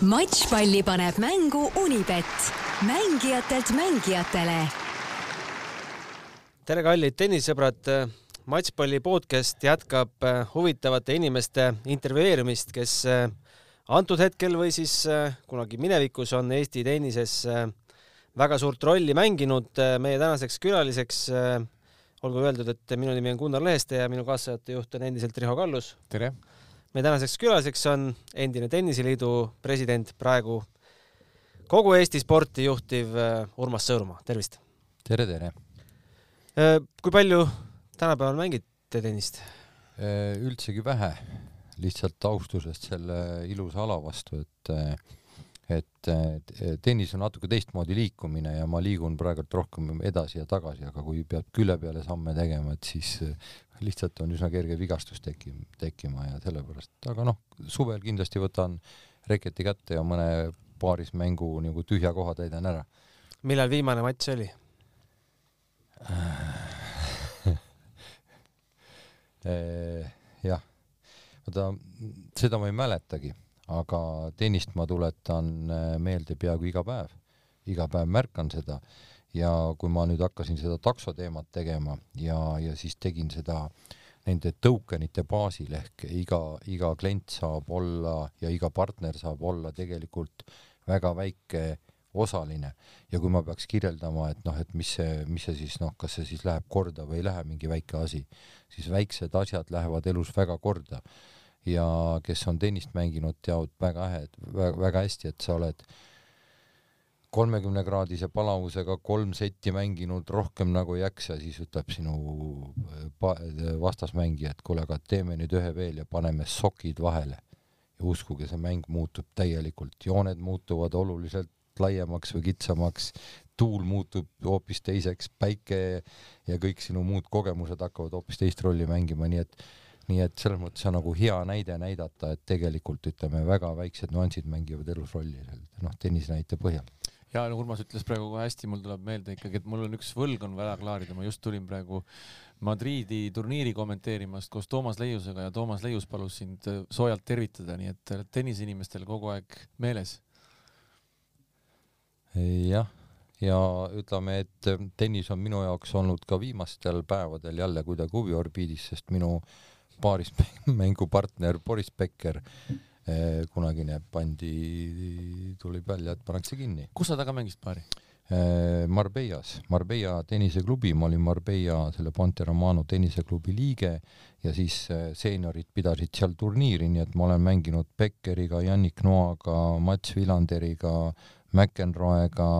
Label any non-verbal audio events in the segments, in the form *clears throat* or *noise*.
matšpalli paneb mängu Unibet, mängijatelt mängijatele. tere, kallid tennissõbrad. matšpalli podcast jätkab äh, huvitavate inimeste intervjueerimist, kes äh, antud hetkel või siis äh, kunagi minevikus on Eesti tennises väga suurt rolli mänginud. meie tänaseks külaliseks olgu öeldud, et minu nimi on Gunnar Leheste ja minu kaassaatejuht on endiselt Riho Kallus. tere! Meie tänaseks külaliseks on endine Tenniseliidu president, praegu kogu Eesti sporti juhtiv äh, Urmas Sõõrumaa, tervist! tere, tere! Äh, kui palju tänapäeval mängite tennist? Äh, üldsegi vähe, lihtsalt austusest selle ilusa ala vastu, et et tennis on natuke teistmoodi liikumine ja ma liigun praegult rohkem edasi ja tagasi, aga kui peab külje peale samme tegema, et siis lihtsalt on üsna kerge vigastus tekkim-, tekkima ja sellepärast, aga noh, suvel kindlasti võtan reketi kätte ja mõne paarismängu nagu tühja koha täidan ära. millal viimane matš oli? Eh, jah, vaata seda ma ei mäletagi, aga tennist ma tuletan eh, meelde peaaegu iga päev, iga päev märkan seda. Ja kui ma nüüd hakkasin seda taksoteemat tegema ja, ja siis tegin seda nende tokenite baasil ehk iga, iga klient saab olla ja iga partner saab olla tegelikult väga väike osaline. Ja kui ma peaks kirjeldama, et noh, et mis see, mis see siis noh, kas see siis läheb korda või ei lähe mingi väike asi, siis väiksed asjad lähevad elus väga korda. Ja kes on tennist mänginud, teavad väga häed, väga hästi, et sa oled äh, kolmekümne kraadise palavusega kolm setti mänginud, rohkem nagu ei jaksa, siis ütleb sinu äh, vastasmängija, et kuule, aga teeme nüüd ühe veel ja paneme sokid vahele. ja uskuge, see mäng muutub täielikult, jooned muutuvad oluliselt laiemaks või kitsamaks, tuul muutub hoopis teiseks, päike ja kõik sinu muud kogemused hakkavad hoopis teist rolli mängima, nii et nii et selles mõttes on nagu hea näide näidata, et tegelikult ütleme, väga väiksed nüansid mängivad elus rolli, noh, tennisenäite põhjal ja no Urmas ütles praegu kohe hästi, mul tuleb meelde ikkagi, et mul on üks võlg on vaja klaarida, ma just tulin praegu Madriidi turniiri kommenteerimast koos Toomas Leiusega ja Toomas Leius palus sind äh, soojalt tervitada, nii et tenniseinimestel kogu aeg meeles. jah, ja ütleme, et äh, tennis on minu jaoks olnud ka viimastel päevadel jälle kuidagi huviorbiidis, sest minu paarismängupartner *laughs* Boris Becker Eh, kunagine pandi, tuli välja, et pannakse kinni. kus sa taga mängisid paari? Eh, Marbellas, Marbella tenniseklubi, ma olin Marbella selle Ponte Romano tenniseklubi liige ja siis eh, seeniorid pidasid seal turniiri, nii et ma olen mänginud Beckeriga, Yannick Noaga, Mats Villanderiga, McEnroega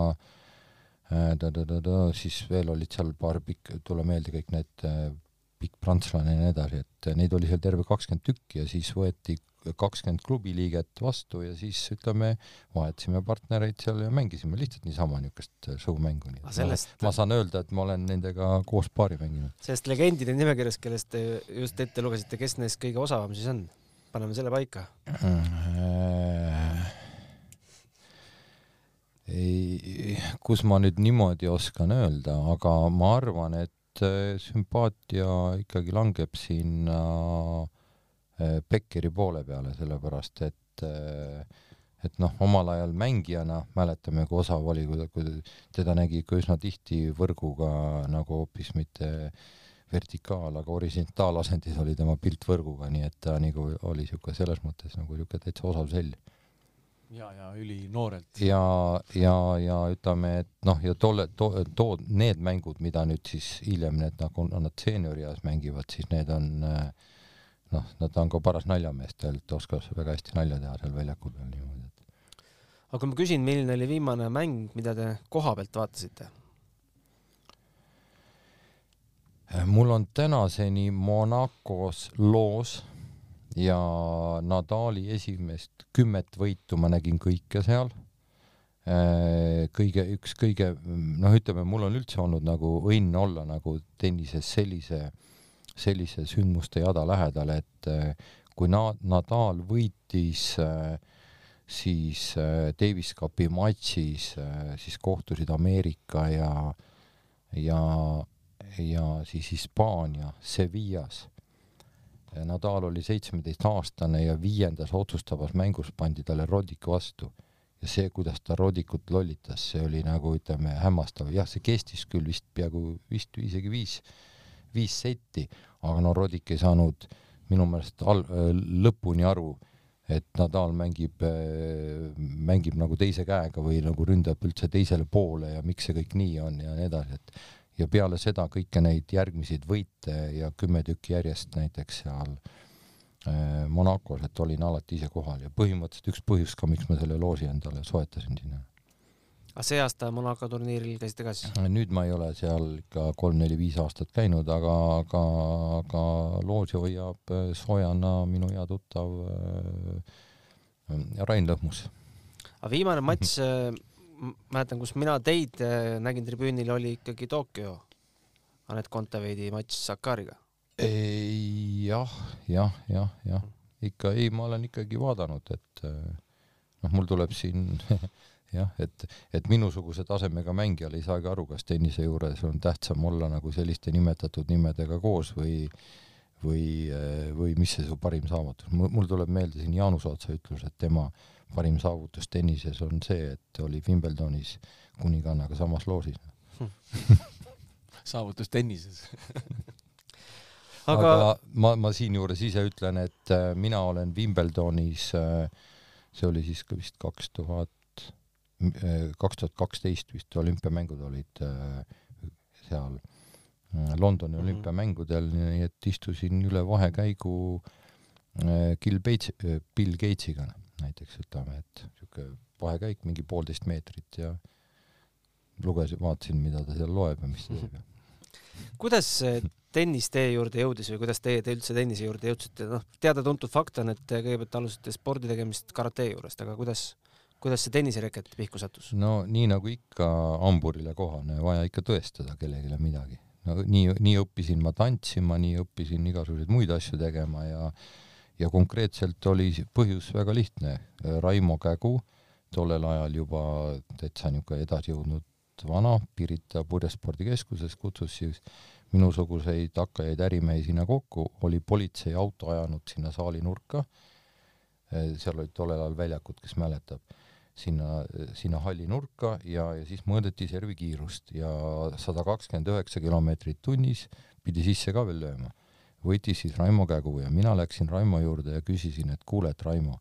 äh,, siis veel olid seal paar pikk, tule meelde kõik need pikk prantslane ja nii edasi, et neid oli seal terve kakskümmend tükki ja siis võeti kakskümmend klubi liiget vastu ja siis ütleme, vahetasime partnereid seal ja mängisime lihtsalt niisama niisugust show-mängu, nii et sellest... ma, saan öelda, et ma olen nendega koos paari mänginud. sellest legendide nimekirjast, kellest te just ette lugesite, kes neist kõige osavam siis on? paneme selle paika ei, kus ma nüüd niimoodi oskan öelda, aga ma arvan, et äh, sümpaatia ikkagi langeb sinna äh, Beckeri äh, poole peale, sellepärast et äh, et noh, omal ajal mängijana mäletame, kui osav oli, kui, teda nägi ikka üsna tihti võrguga nagu hoopis mitte vertikaal, aga horisontaalasendis oli tema pilt võrguga, nii et ta nagu oli niisugune selles mõttes nagu niisugune täitsa osav sell. Ja, ja ülinoorelt. ja, ja, ja ütleme, et noh, ja tolle, too, too, need mängud, mida nüüd siis hiljem need nagu nad seeniorieas mängivad, siis need on noh, no ta on ka paras naljamees, ta oskas väga hästi nalja teha seal väljaku peal niimoodi, et. aga kui ma küsin, milline oli viimane mäng, mida te koha pealt vaatasite? mul on tänaseni Monacos loos ja Nadali esimest kümmet võitu ma nägin kõike seal. kõige, üks kõige, noh, ütleme, mul on üldse olnud nagu õnn olla nagu tennises sellise äh, sellise sündmuste jada lähedal, et äh, kui Na-, Nadal võitis äh, siis äh, Davis Cupi matšis, siis kohtusid Ameerika ja, ja, ja siis Hispaania Sevillas. Nadal oli seitsmeteistaastane ja viiendas otsustavas mängus pandi talle Roddik vastu. Ja see, kuidas ta Roddikut lollitas, see oli nagu ütleme hämmastav, jah, see kestis küll vist peaaegu vist isegi viis, viis setti, aga no Roddik ei saanud minu meelest al-, lõpuni aru, et Nadal mängib, mängib nagu teise käega või nagu ründab üldse teisele poole ja miks see kõik nii on ja nii edasi, et ja peale seda kõiki neid järgmiseid võite ja kümme tükki järjest näiteks seal äh, Monacos, et olin alati ise kohal ja põhimõtteliselt üks põhjus ka, miks ma selle loosi endale soetasin sinna. aga see aasta Monaco turniiril käisite ka siis? nüüd ma ei ole seal ikka kolm-neli-viis aastat käinud, aga, aga, aga loosi hoiab äh, soojana minu hea tuttav äh, Rain Lõhmus. aga viimane matš *laughs* mäletan, kus mina teid äh, nägin tribüünil, oli ikkagi Tokyo. Anett Kontaveidi matš Sakariga. jah, jah, jah, jah, ikka ei, ma olen ikkagi vaadanud, et äh, noh, mul tuleb siin *laughs* jah, et, et minusuguse tasemega mängijal ei saagi aru, kas tennise juures on tähtsam olla nagu selliste nimetatud nimedega koos või või, äh, või mis see su parim saavutus, mul tuleb meelde siin Jaanus Ootsa ütlus, et tema parim saavutus tennises on see, et oli Wimbledonis kuningannaga samas loosis. *laughs* Saavutus tennises. *laughs* Aga, aga ma, ma siinjuures ise ütlen, et äh, mina olen Wimbledonis äh,, see oli siis ka vist kaks tuhat, äh, kaks tuhat kaksteist vist olümpiamängud olid seal Londoni mhm. olümpiamängudel, nii et istusin üle vahekäigu Bill Gates, Bill Gatesiga näiteks ütleme, et niisugune vahekäik mingi poolteist meetrit ja lugesin, vaatasin, mida ta seal loeb ja mis ta teeb. *laughs* kuidas tennis teie juurde jõudis või kuidas teie te üldse tennise juurde jõudsite, noh, teada-tuntud fakt on, et kõigepealt alustasite spordi tegemist karate juurest, aga kuidas, kuidas see tennisereket pihku sattus? no nii nagu ikka hamburile kohane, vaja ikka tõestada kellelegi midagi. no nii, nii õppisin ma tantsima, nii õppisin igasuguseid muid asju tegema ja ja konkreetselt oli põhjus väga lihtne. Raimo Kägu, tollel ajal juba täitsa niisugune edasijõudnud vana Pirita purjespordikeskuses, kutsus siis minusuguseid hakkajaid ärimehi sinna kokku, oli politseiauto ajanud sinna saali nurka, seal olid tollel ajal väljakud, kes mäletab, sinna, sinna halli nurka ja, ja siis mõõdeti servikiirust ja sada kakskümmend üheksa kilomeetrit tunnis pidi sisse ka veel lööma võttis siis Raimo kägu ja mina läksin Raimo juurde ja küsisin, et kuule, et Raimo,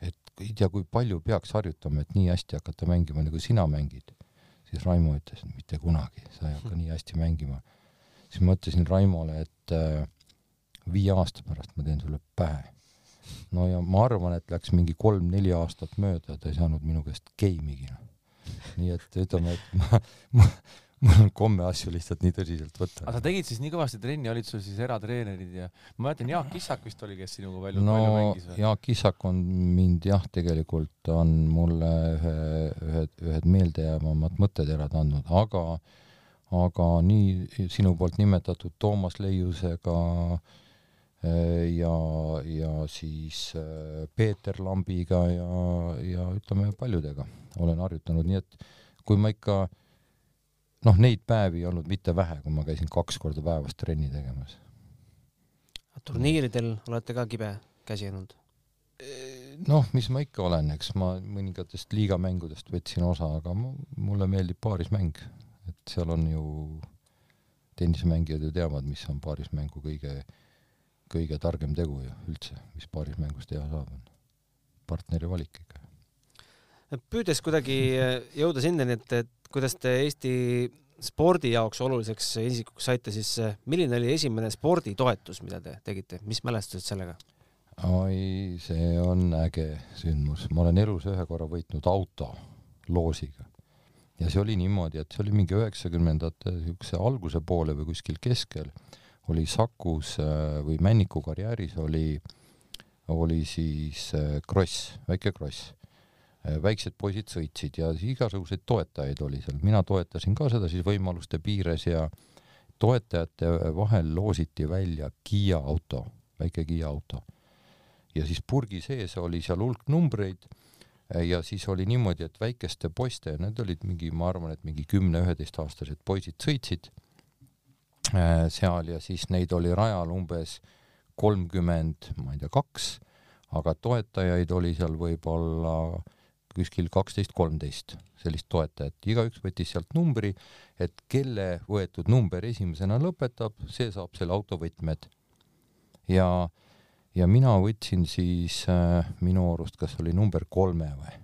et ei tea, kui palju peaks harjutama, et nii hästi hakata mängima, nagu sina mängid. siis Raimo ütles, et mitte kunagi, sa ei hakka nii hästi mängima. siis ma ütlesin Raimole, et äh, viie aasta pärast ma teen sulle pähe. no ja ma arvan, et läks mingi kolm-neli aastat mööda, ta ei saanud minu käest geimigi. nii et ütleme, et ma, ma mul on komme asju lihtsalt nii tõsiselt võtta. aga sa tegid siis nii kõvasti trenni, olid sul siis eratreenerid ja ma mäletan, Jaak Kissak vist oli, kes sinuga palju, no, palju mängis või? Jaak Kissak on mind jah, tegelikult on mulle ühe, ühed, ühed meeldejäävamad mõtteterad andnud, aga aga nii sinu poolt nimetatud Toomas Leiusega eh, ja, ja siis eh, Peeter Lambiga ja, ja ütleme paljudega olen harjutanud, nii et kui ma ikka äh, noh, neid päevi ei olnud mitte vähe, kui ma käisin kaks korda päevas trenni tegemas. turniiridel olete ka kibe käsi olnud? noh, mis ma ikka olen, eks ma mõningatest liigamängudest võtsin osa, aga mulle meeldib paarismäng, et seal on ju, tennisemängijad ju teavad, mis on paarismängu kõige, kõige targem tegu ju üldse, mis paarismängus teha saab, on partneri valik ikka. Püüdes kuidagi jõuda sinnani, et, et kuidas te Eesti spordi jaoks oluliseks isikuks saite, siis eh, milline oli esimene sporditoetus, mida te tegite, mis mälestused sellega? oi, see on äge sündmus, ma olen elus ühe korra võitnud auto loosiga ja see oli niimoodi, et see oli mingi üheksakümnendate niisuguse alguse poole või kuskil keskel. Oli Sakus eh, või Männiku karjääris oli, oli siis kross, väike kross. Äh, väiksed poisid sõitsid ja igasuguseid toetajaid oli seal, mina toetasin ka seda siis võimaluste piires ja toetajate vahel loositi välja Kiia auto, väike Kiia auto. ja siis purgi sees oli seal hulk numbreid äh, ja siis oli niimoodi, et väikeste poiste, need olid mingi, ma arvan, et mingi kümne-üheteistaastased poisid sõitsid äh, seal ja siis neid oli rajal umbes kolmkümmend, ma ei tea, kaks, aga toetajaid oli seal võib-olla kuskil kaksteist, kolmteist sellist toetajat, igaüks võttis sealt numbri, et kelle võetud number esimesena lõpetab, see saab selle autovõtmed. ja, ja mina võtsin siis äh, minu arust, kas oli number kolme või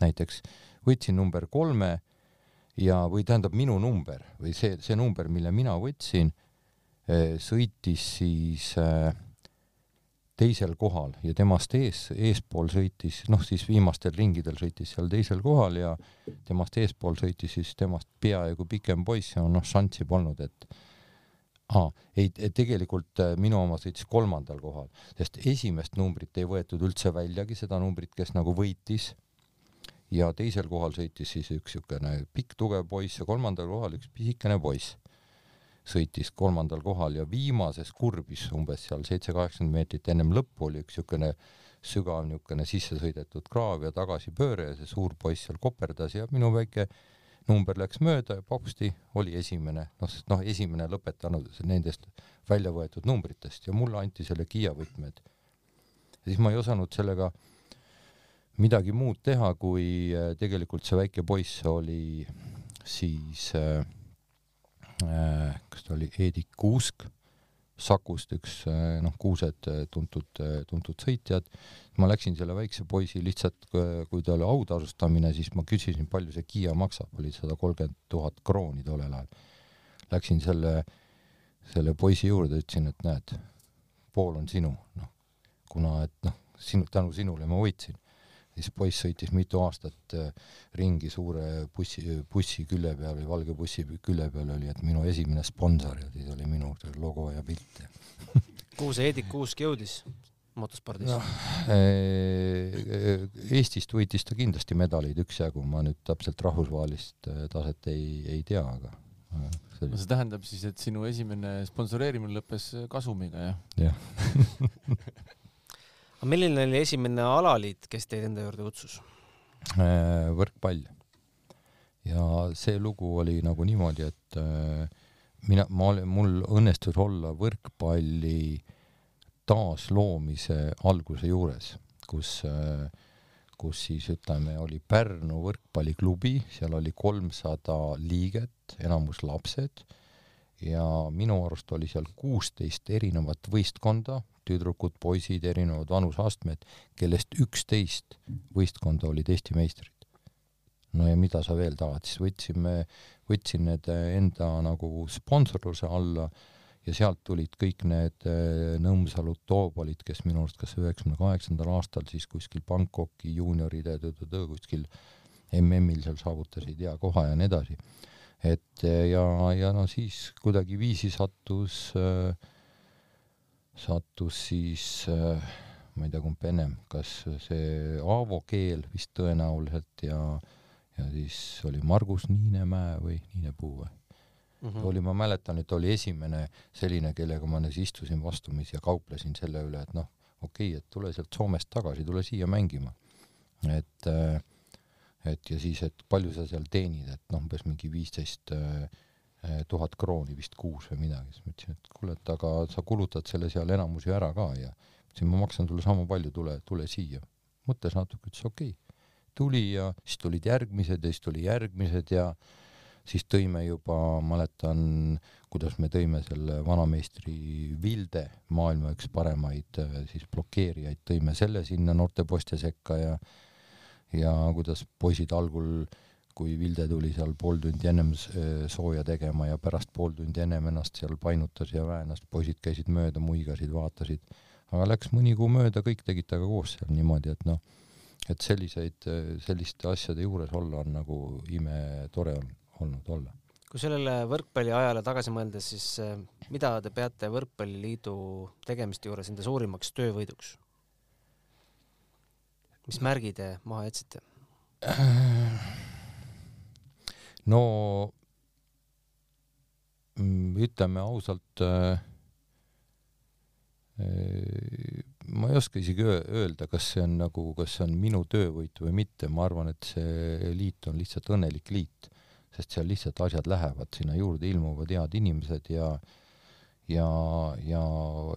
näiteks, võtsin number kolme ja, või tähendab minu number või see, see number, mille mina võtsin, äh, sõitis siis äh, teisel kohal ja temast ees, eespool sõitis, noh siis viimastel ringidel sõitis seal teisel kohal ja temast eespool sõitis siis temast peaaegu pikem poiss ja noh, šanssi polnud, et aa, ei, tegelikult äh, minu oma sõitis kolmandal kohal, sest esimest numbrit ei võetud üldse väljagi, seda numbrit, kes nagu võitis. ja teisel kohal sõitis siis üks niisugune pikk tugev poiss ja kolmandal kohal üks pisikene poiss sõitis kolmandal kohal ja viimases kurbis umbes seal seitse-kaheksakümmend meetrit ennem lõppu oli üks niisugune sügav niisugune sisse sõidetud kraav ja tagasipööre ja see suur poiss seal koperdas ja minu väike number läks mööda ja popsti oli esimene, noh, sest noh, esimene lõpetanud nendest välja võetud numbritest ja mulle anti selle Kiia võtmed. ja siis ma ei osanud sellega midagi muud teha, kui äh, tegelikult see väike poiss oli siis Äh, kas ta oli Heedik Kuusk Sakust, üks äh, noh, kuused äh, tuntud, tuntud sõitjad. ma läksin selle väikse poisi lihtsalt, kui ta oli autasustamine, siis ma küsisin, palju see Kiia maksab, oli sada kolmkümmend tuhat krooni tollel ajal. Läksin selle, selle poisi juurde, ütlesin, et näed, pool on sinu, noh, kuna et noh, sinu, tänu sinule ma võitsin siis poiss sõitis mitu aastat äh, ringi suure bussi, bussi külje peal või valge bussi külje peal oli, et minu esimene sponsor ja siis oli minu logo ja pilt *laughs* kuhu see Heidik Kuusk jõudis motospordis no,? Äh, Eestist võitis ta kindlasti medaleid üksjagu, ma nüüd täpselt rahvusvahelist äh, taset ei, ei tea, aga see, no see tähendab siis, et sinu esimene sponsoreerimine lõppes kasumiga, jah? jah *laughs* aga milline oli esimene alaliit, kes teid enda juurde kutsus? Äh, võrkpall. ja see lugu oli nagu niimoodi, et äh, mina, ma olin, mul õnnestus olla võrkpalli taasloomise alguse juures, kus, äh, kus siis ütleme, oli Pärnu võrkpalliklubi, seal oli kolmsada liiget, enamus lapsed, ja minu arust oli seal kuusteist erinevat võistkonda, tüdrukud, poisid, erinevad vanuseastmed, kellest üksteist võistkonda olid Eesti meistrid. no ja mida sa veel tahad, siis võtsime, võtsin need enda nagu sponsorluse alla ja sealt tulid kõik need eh, Nõmsalud, Toobalid, kes minu arust kas üheksakümne kaheksandal aastal siis kuskil Bangkoki juunioride kuskil MM-il seal saavutasid hea koha ja nii edasi. et ja, ja no siis kuidagiviisi sattus äh, sattus siis äh, ma ei tea, kumb ennem, kas see Aavo keel vist tõenäoliselt ja, ja siis oli Margus Niinemäe või Niinepuu või mm? -hmm. oli, ma mäletan, et oli esimene selline, kellega ma siis istusin vastumisi ja kauplesin selle üle, et noh, okei okay,, et tule sealt Soomest tagasi, tule siia mängima. et, äh, et ja siis, et palju sa seal teenid, et noh, umbes mingi viisteist 15 äh, tuhat krooni vist kuus või midagi, siis ma ütlesin, et kuule, et aga sa kulutad selle seal enamus ju ära ka ja ütlesin, ma maksan sulle sama palju, tule, tule siia. mõtles natuke, ütles okei okay.. tuli ja siis tulid järgmised ja siis tuli järgmised ja siis tõime juba, mäletan, kuidas me tõime selle vanameistri Vilde, maailma üks paremaid eh, siis blokeerijaid, tõime selle sinna noorte poiste sekka ja ja kuidas poisid algul äh, kui Vilde tuli seal pool tundi ennem äh, sooja tegema ja pärast pool tundi ennem ennast seal painutas ja väenas, poisid käisid mööda, muigasid, vaatasid. aga läks mõni kuu mööda, kõik tegid temaga koos seal niimoodi, et noh, et selliseid, selliste asjade juures olla on nagu imetore on olnud olla. kui sellele võrkpalliajale tagasi mõeldes, siis äh, mida te peate Võrkpalliliidu tegemiste juures enda suurimaks töövõiduks? mis märgi te maha jätsite? *laughs* no mm, ütleme ausalt äh, äh, ma ei oska isegi öelda, kas see on nagu, kas see on minu töövõit või mitte, ma arvan, et see liit on lihtsalt õnnelik liit, sest seal lihtsalt asjad lähevad, sinna juurde ilmuvad head inimesed ja ja, ja,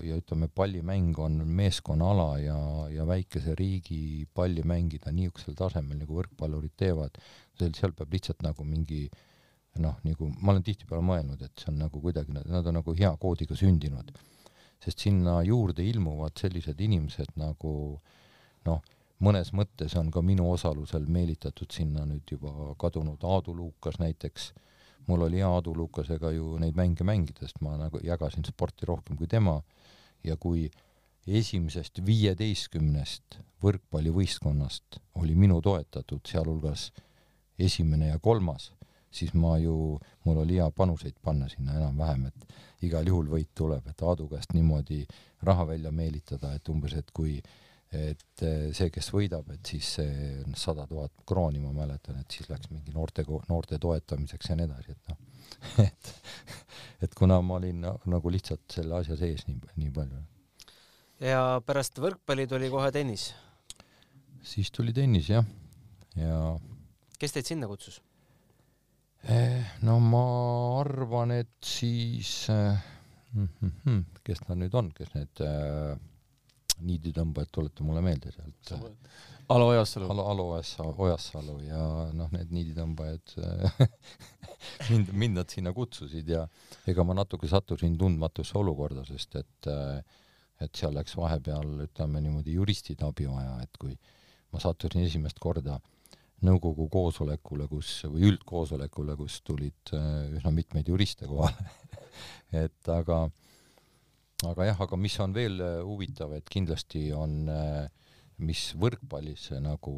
ja ütleme, pallimäng on meeskonnaala ja, ja väikese riigi palli mängida niisugusel tasemel, nagu võrkpallurid teevad, seal peab lihtsalt nagu mingi noh, nagu ma olen tihtipeale mõelnud, et see on nagu kuidagi, nad on nagu hea koodiga sündinud. sest sinna juurde ilmuvad sellised inimesed nagu noh, mõnes mõttes on ka minu osalusel meelitatud sinna nüüd juba kadunud Aadu Luukas näiteks mul oli hea Aadu Lukasega ju neid mänge mängida, sest ma nagu jagasin sporti rohkem kui tema. Ja kui esimesest viieteistkümnest võrkpallivõistkonnast oli minu toetatud, sealhulgas esimene ja kolmas, siis ma ju, mul oli hea panuseid panna sinna enam-vähem, et igal juhul võit tuleb, et Aadu käest niimoodi raha välja meelitada, et umbes, et kui äh, et eh, see, kes võidab, et siis see sada tuhat krooni, ma mäletan, et siis läks mingi noorte, noorte toetamiseks ja nii edasi, et noh, *laughs* et, et kuna ma olin nagu lihtsalt selle asja sees nii, nii palju. ja pärast võrkpalli tuli kohe tennis? siis tuli tennis jah, ja kes teid sinna kutsus? Eh, no ma arvan, et siis äh, kes ta nüüd on, kes need äh, niiditõmbajad, tuleta mulle meelde sealt. Alo Ojasalu. Alo, Alo Ojasalu ja noh, need niiditõmbajad *laughs* mind, mind nad sinna kutsusid ja ega ma natuke sattusin tundmatusse olukorda, sest et et seal läks vahepeal, ütleme niimoodi, juristide abi vaja, et kui ma sattusin esimest korda nõukogu koosolekule, kus, või üldkoosolekule, kus tulid üsna mitmeid juriste kohale *laughs* et aga äh, aga jah, aga mis on veel äh, huvitav, et kindlasti on äh, mis võrkpallis äh, nagu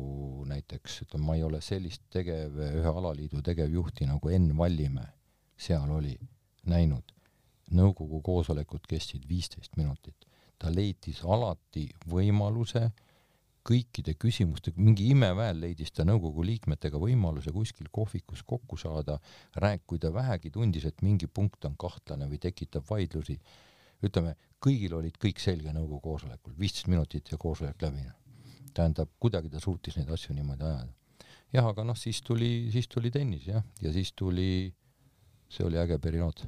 näiteks, ütleme, ma ei ole sellist tegev, ühe alaliidu tegevjuhti nagu Enn Vallimäe seal oli näinud. nõukogu koosolekud kestsid viisteist minutit. ta leidis alati võimaluse kõikide küsimustega, mingi imeväel leidis ta nõukogu liikmetega võimaluse kuskil kohvikus kokku saada, rääk-, kui ta vähegi tundis, et mingi punkt on kahtlane või tekitab vaidlusi ütleme, kõigil olid kõik selge nõukogu koosolekul, viisteist minutit ja koosolek läbi. tähendab, kuidagi ta suutis neid asju niimoodi ajada. jah, aga noh, siis tuli, siis tuli tennis jah, ja siis tuli, see oli äge periood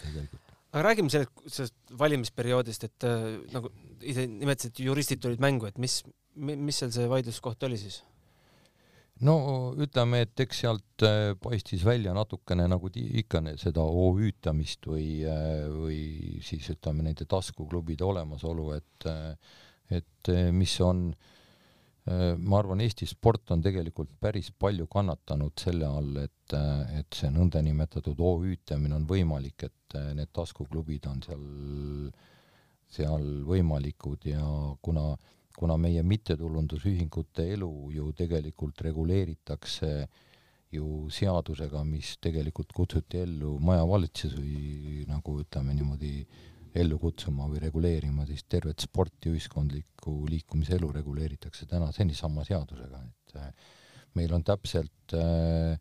tegelikult. aga räägime sellest, sellest valimisperioodist, et äh, nagu ise nimetasid, juristid tulid mängu, et mis, mis seal see vaidluskoht oli siis? No ütleme, et eks sealt äh, paistis välja natukene nagu ikka seda OÜ-tamist või, äh, või siis ütleme nende taskuklubide olemasolu, et äh, et mis on, ma arvan, Eesti sport on tegelikult päris palju kannatanud selle all, et, et see nõndanimetatud OÜ-tamine on võimalik, et need taskuklubid on seal, seal võimalikud ja kuna äh, kuna meie mittetulundusühingute elu ju tegelikult reguleeritakse ju seadusega, mis tegelikult kutsuti ellu majavalitsus või nagu ütleme niimoodi ellu kutsuma või reguleerima, siis tervet sporti, ühiskondlikku liikumise elu reguleeritakse tänaseni sama seadusega, et äh, meil on täpselt äh,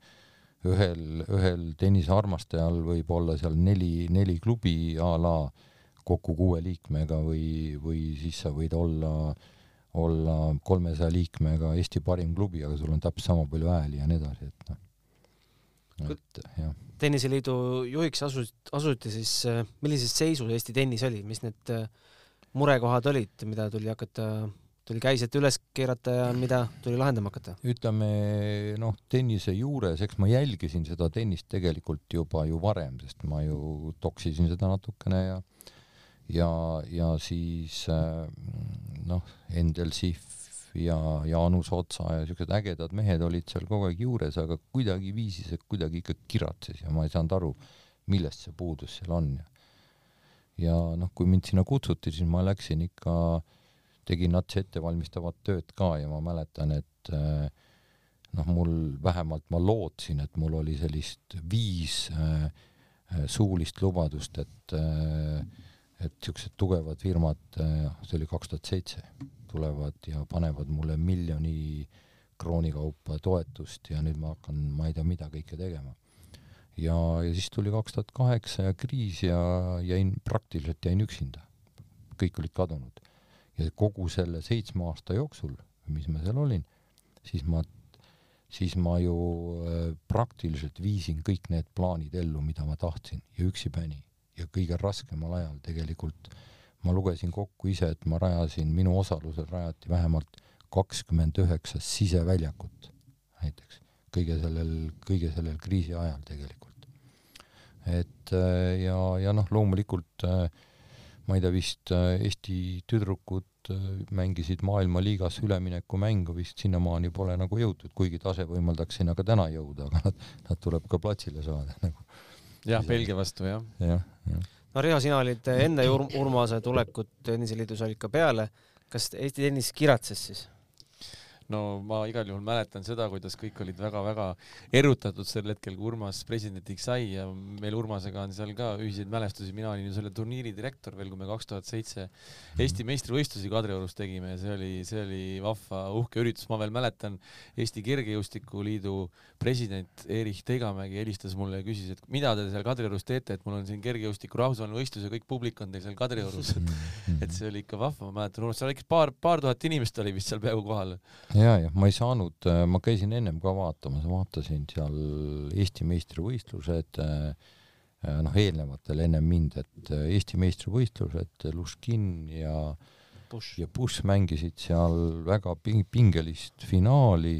ühel, ühel tennisearmastajal võib olla seal neli, neli klubi a la kokku kuue liikmega või, või siis sa võid olla äh, olla kolmesaja liikmega Eesti parim klubi, aga sul on täpselt sama palju hääli ja nii edasi, et noh. et jah. tenniseliidu juhiks asus, asuti siis, äh, millises seisus Eesti tennis oli, mis need äh, murekohad olid, mida tuli hakata, tuli käised üles keerata ja mida tuli lahendama hakata? ütleme noh, tennise juures, eks ma jälgisin seda tennist tegelikult juba ju varem, sest ma ju toksisin seda natukene ja ja, ja siis äh, noh, Endel Sihv ja Jaanus Otsa ja siuksed ägedad mehed olid seal kogu aeg juures, aga kuidagiviisi see kuidagi ikka kiratses ja ma ei saanud aru, millest see puudus seal on. ja noh, kui mind sinna kutsuti, siis ma läksin ikka, tegin nats ettevalmistavat tööd ka ja ma mäletan, et äh, noh, mul vähemalt ma lootsin, et mul oli sellist viis äh, äh suulist lubadust, et äh, et niisugused tugevad firmad, eh, see oli kaks tuhat seitse, tulevad ja panevad mulle miljoni krooni kaupa toetust ja nüüd ma hakkan, ma ei tea, mida kõike tegema. ja, ja siis tuli kaks tuhat kaheksa ja kriis ja jäin, praktiliselt jäin üksinda. kõik olid kadunud. ja kogu selle seitsme aasta jooksul, mis ma seal olin, siis ma, siis ma ju äh, praktiliselt viisin kõik need plaanid ellu, mida ma tahtsin ja üksipäini ja kõige raskemal ajal tegelikult ma lugesin kokku ise, et ma rajasin, minu osalusel rajati vähemalt kakskümmend üheksa siseväljakut näiteks kõige sellel, kõige sellel kriisi ajal tegelikult. et äh, ja, ja noh, loomulikult äh, ma ei tea, vist äh, Eesti tüdrukud mängisid maailmaliigas üleminekumängu, vist sinnamaani pole nagu jõutud, kuigi tase võimaldaks sinna ka täna jõuda, aga nad, nad tuleb ka platsile saada nagu. Jah, Belgia vastu jah. jah, jah. no Riho, sina olid enne Urmase tulekut tenniseliidus olid ka peale. kas Eesti tennis kiratses siis? No ma igal juhul mäletan seda, kuidas kõik olid väga-väga erutatud sel hetkel, kui Urmas presidendiks sai ja meil Urmasega on seal ka ühiseid mälestusi, mina olin ju selle turniiri direktor veel, kui me kaks tuhat seitse Eesti meistrivõistlusi Kadriorus tegime ja see oli, see oli vahva uhke üritus, ma veel mäletan, Eesti Kergejõustikuliidu president Erich Teigamägi helistas mulle ja küsis, et mida te seal Kadriorus teete, et mul on siin kergejõustiku rahvusvaheline võistlus ja kõik publik on teil seal Kadriorus, et *laughs* et see oli ikka vahva, ma mäletan, seal ikka paar, paar tuhat inimest oli vist seal peaaegu kohal ja, ja ma ei saanud, äh, ma käisin ennem ka vaatamas, vaatasin seal Eesti meistrivõistlused, äh, äh, noh, eelnevatel ennem mind, et Eesti meistrivõistlused, Luškin ja Bush. ja Bush mängisid seal väga ping pingelist finaali,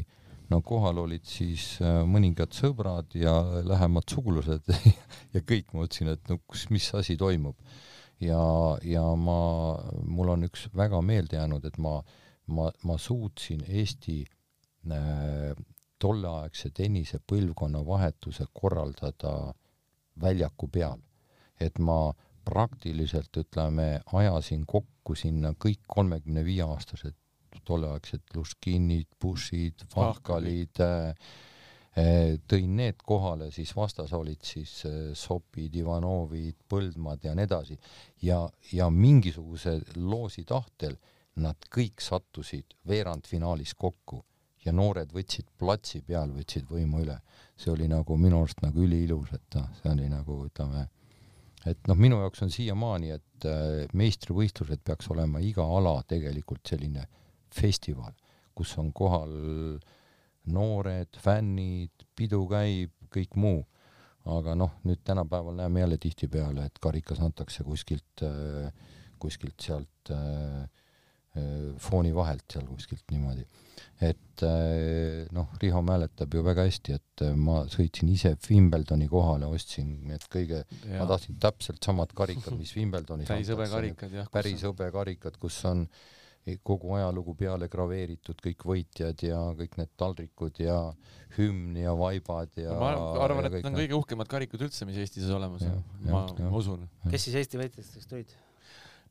no kohal olid siis mõningad sõbrad ja lähemad sugulased *laughs* ja kõik, ma mõtlesin, et no kus, mis asi toimub. ja, ja ma, mul on üks väga meelde jäänud, et ma äh, ma, ma suutsin Eesti äh, tolleaegse tennise põlvkonna vahetuse korraldada väljaku peal. et ma praktiliselt ütleme, ajasin kokku sinna kõik kolmekümne viie aastased tolleaegsed Luškinid, Bushid, Vahkalid äh,, äh, tõin need kohale, siis vastas olid siis äh, Sopid, Ivanovid, Põldmad ja nii edasi. ja, ja mingisuguse loosi tahtel nad kõik sattusid veerandfinaalis kokku ja noored võtsid platsi peal, võtsid võimu üle. see oli nagu minu arust nagu üliilus, et noh, see oli nagu ütleme, et noh, minu jaoks on siiamaani, et äh, meistrivõistlused peaks olema iga ala tegelikult selline festival, kus on kohal noored, fännid, pidu käib, kõik muu. aga noh, nüüd tänapäeval näeme jälle tihtipeale, et karikas antakse kuskilt, äh, kuskilt sealt äh, fooni vahelt seal kuskilt niimoodi. et äh, noh, Riho mäletab ju väga hästi, et äh, ma sõitsin ise Wimbledoni kohale, ostsin need kõige, ma tahtsin täpselt samad karikad, mis *laughs* Wimbledonis päris hõbekarikad jah. päris hõbekarikad, kus on kogu ajalugu peale graveeritud, kõik võitjad ja kõik need taldrikud ja hümn ja vaibad ja ma arvan, et need on kõige uhkemad karikud üldse, mis Eestis olemas on, ma, ma usun. kes siis Eesti võitjatest olid?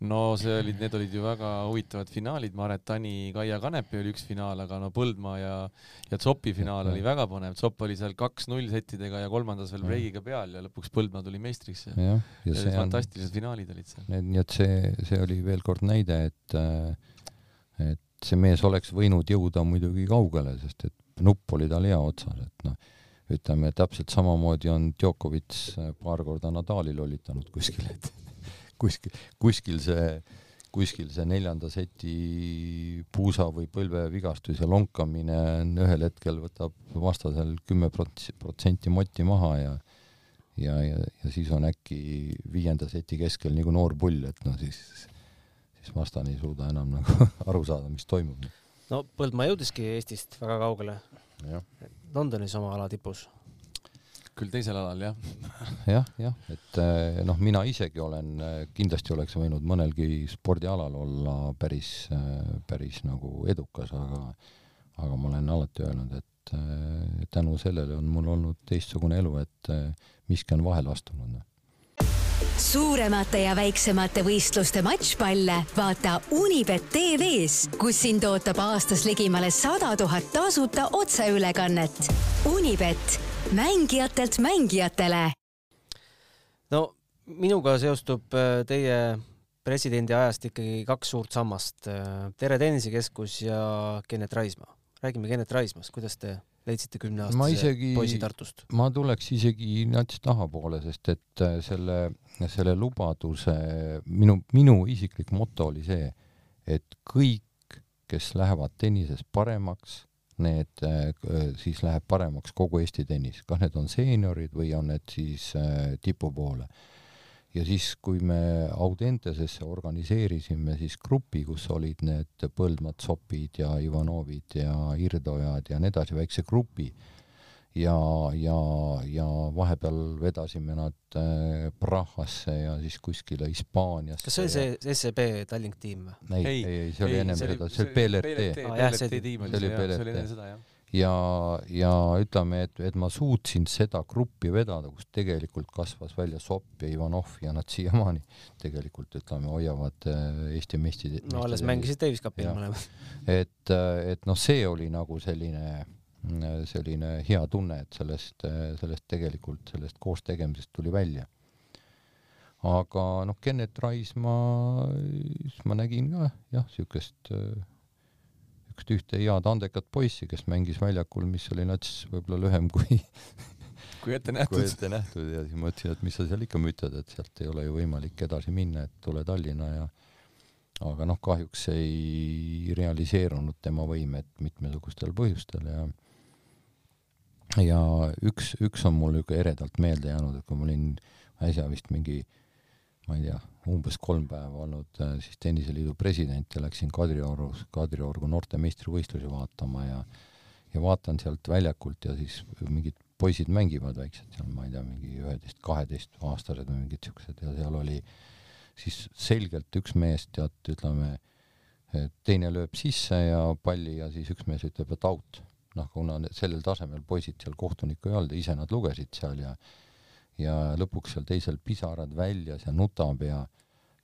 No see olid, need olid ju väga huvitavad finaalid, ma arvan, et Tani, Kaia Kanepi oli üks finaal, aga no Põldmaa ja ja Tsopi finaal oli väga põnev, Tsop oli seal kaks-null settidega ja kolmandas veel breigiga peal ja lõpuks Põldmaa tuli meistriks. ja, ja see fantastilised on, finaalid olid seal. nii et see, see oli veel kord näide, et et see mees oleks võinud jõuda muidugi kaugele, sest et nupp oli tal hea otsas, et noh, ütleme täpselt samamoodi on Djokovic paar korda Nadali lollitanud kuskil, et *laughs* kuskil, kuskil see, kuskil see neljanda seti puusa või põlvevigastus ja lonkamine on ühel hetkel võtab vastasel kümme protsenti motti maha ja ja, ja, ja siis on äkki viienda seti keskel nagu noor pull, et noh, siis, siis vastane ei suuda enam nagu *laughs* aru saada, mis toimub. no Põldmaa jõudiski Eestist väga kaugele. Londonis oma ala tipus küll teisel alal jah. jah, jah, et eh, noh, mina isegi olen, eh, kindlasti oleks võinud mõnelgi spordialal olla päris, eh, päris nagu edukas, aga, aga ma olen alati öelnud, et tänu sellele on mul olnud teistsugune elu, et miski on vahele astunud suuremate ja väiksemate võistluste matšpalle vaata Unibet tv-s, kus sind ootab aastas ligimale sada tuhat tasuta otseülekannet. Unibet mängijatelt mängijatele. no minuga seostub äh, teie presidendi ajast ikkagi kaks suurt sammast. Äh, Tere Tennisekeskus ja Kennet Raismaa. räägime Kennet Raismaast, kuidas te leidsite kümneaastase poisi Tartust? ma tuleks isegi nats tahapoole, sest et äh, selle, selle lubaduse, minu, minu isiklik moto oli see, et kõik, kes lähevad tennises paremaks, need äh, siis läheb paremaks kogu Eesti tennis, kas need on seeniorid või on need siis äh, tipu poole. ja siis, kui me Audentesesse organiseerisime siis grupi, kus olid need Põldmad, Sopid ja Ivanovid ja Irdojad ja nii edasi, väikse grupi, ja, ja, ja vahepeal vedasime nad äh, Prahasse ja siis kuskile Hispaaniasse. kas see oli see SEB Tallink tiim või? ei, ei, ei, see oli ennem seda, see oli PLRT. PLRT see, oli enne seda, jah ja, ja ütleme, et, et ma suutsin seda gruppi vedada, kus tegelikult kasvas välja Sopp ja Ivanov ja nad siiamaani tegelikult ütleme, hoiavad äh, Eesti meistri. no alles mängisid Davis Cupi mõlemad. et, äh, et noh, see oli nagu selline, selline hea tunne, et sellest, sellest tegelikult, sellest koostegemisest tuli välja. aga noh, Kennet Raismaa, ma nägin ka jah, siukest niisugust ühte head andekat poissi, kes mängis väljakul, mis oli nats võib-olla lühem kui *laughs* kui ette nähtud. kui ette nähtud ja siis mõtlesin, et mis sa seal ikka mütad, et sealt ei ole ju võimalik edasi minna, et tule Tallinna ja aga noh, kahjuks ei realiseerunud tema võimed mitmesugustel põhjustel ja ja üks, üks on mul niisugune eredalt meelde jäänud, et kui ma olin äsja vist mingi ma ei tea, umbes kolm päeva olnud äh, siis tenniseliidu president ja läksin Kadriorus, Kadriorgu noorte meistrivõistlusi vaatama ja ja vaatan sealt väljakult ja siis mingid poisid mängivad väiksed seal, ma ei tea, mingi üheteist, kaheteist aastased või mingid siuksed ja seal oli siis selgelt üks mees tead, ütleme, teine lööb sisse ja palli ja siis üks mees ütleb, et out. Noh, kuna sellel tasemel poisid seal kohtunikku ei olnud ise nad lugesid seal ja ja lõpuks seal teisel pisarad väljas ja nutab ja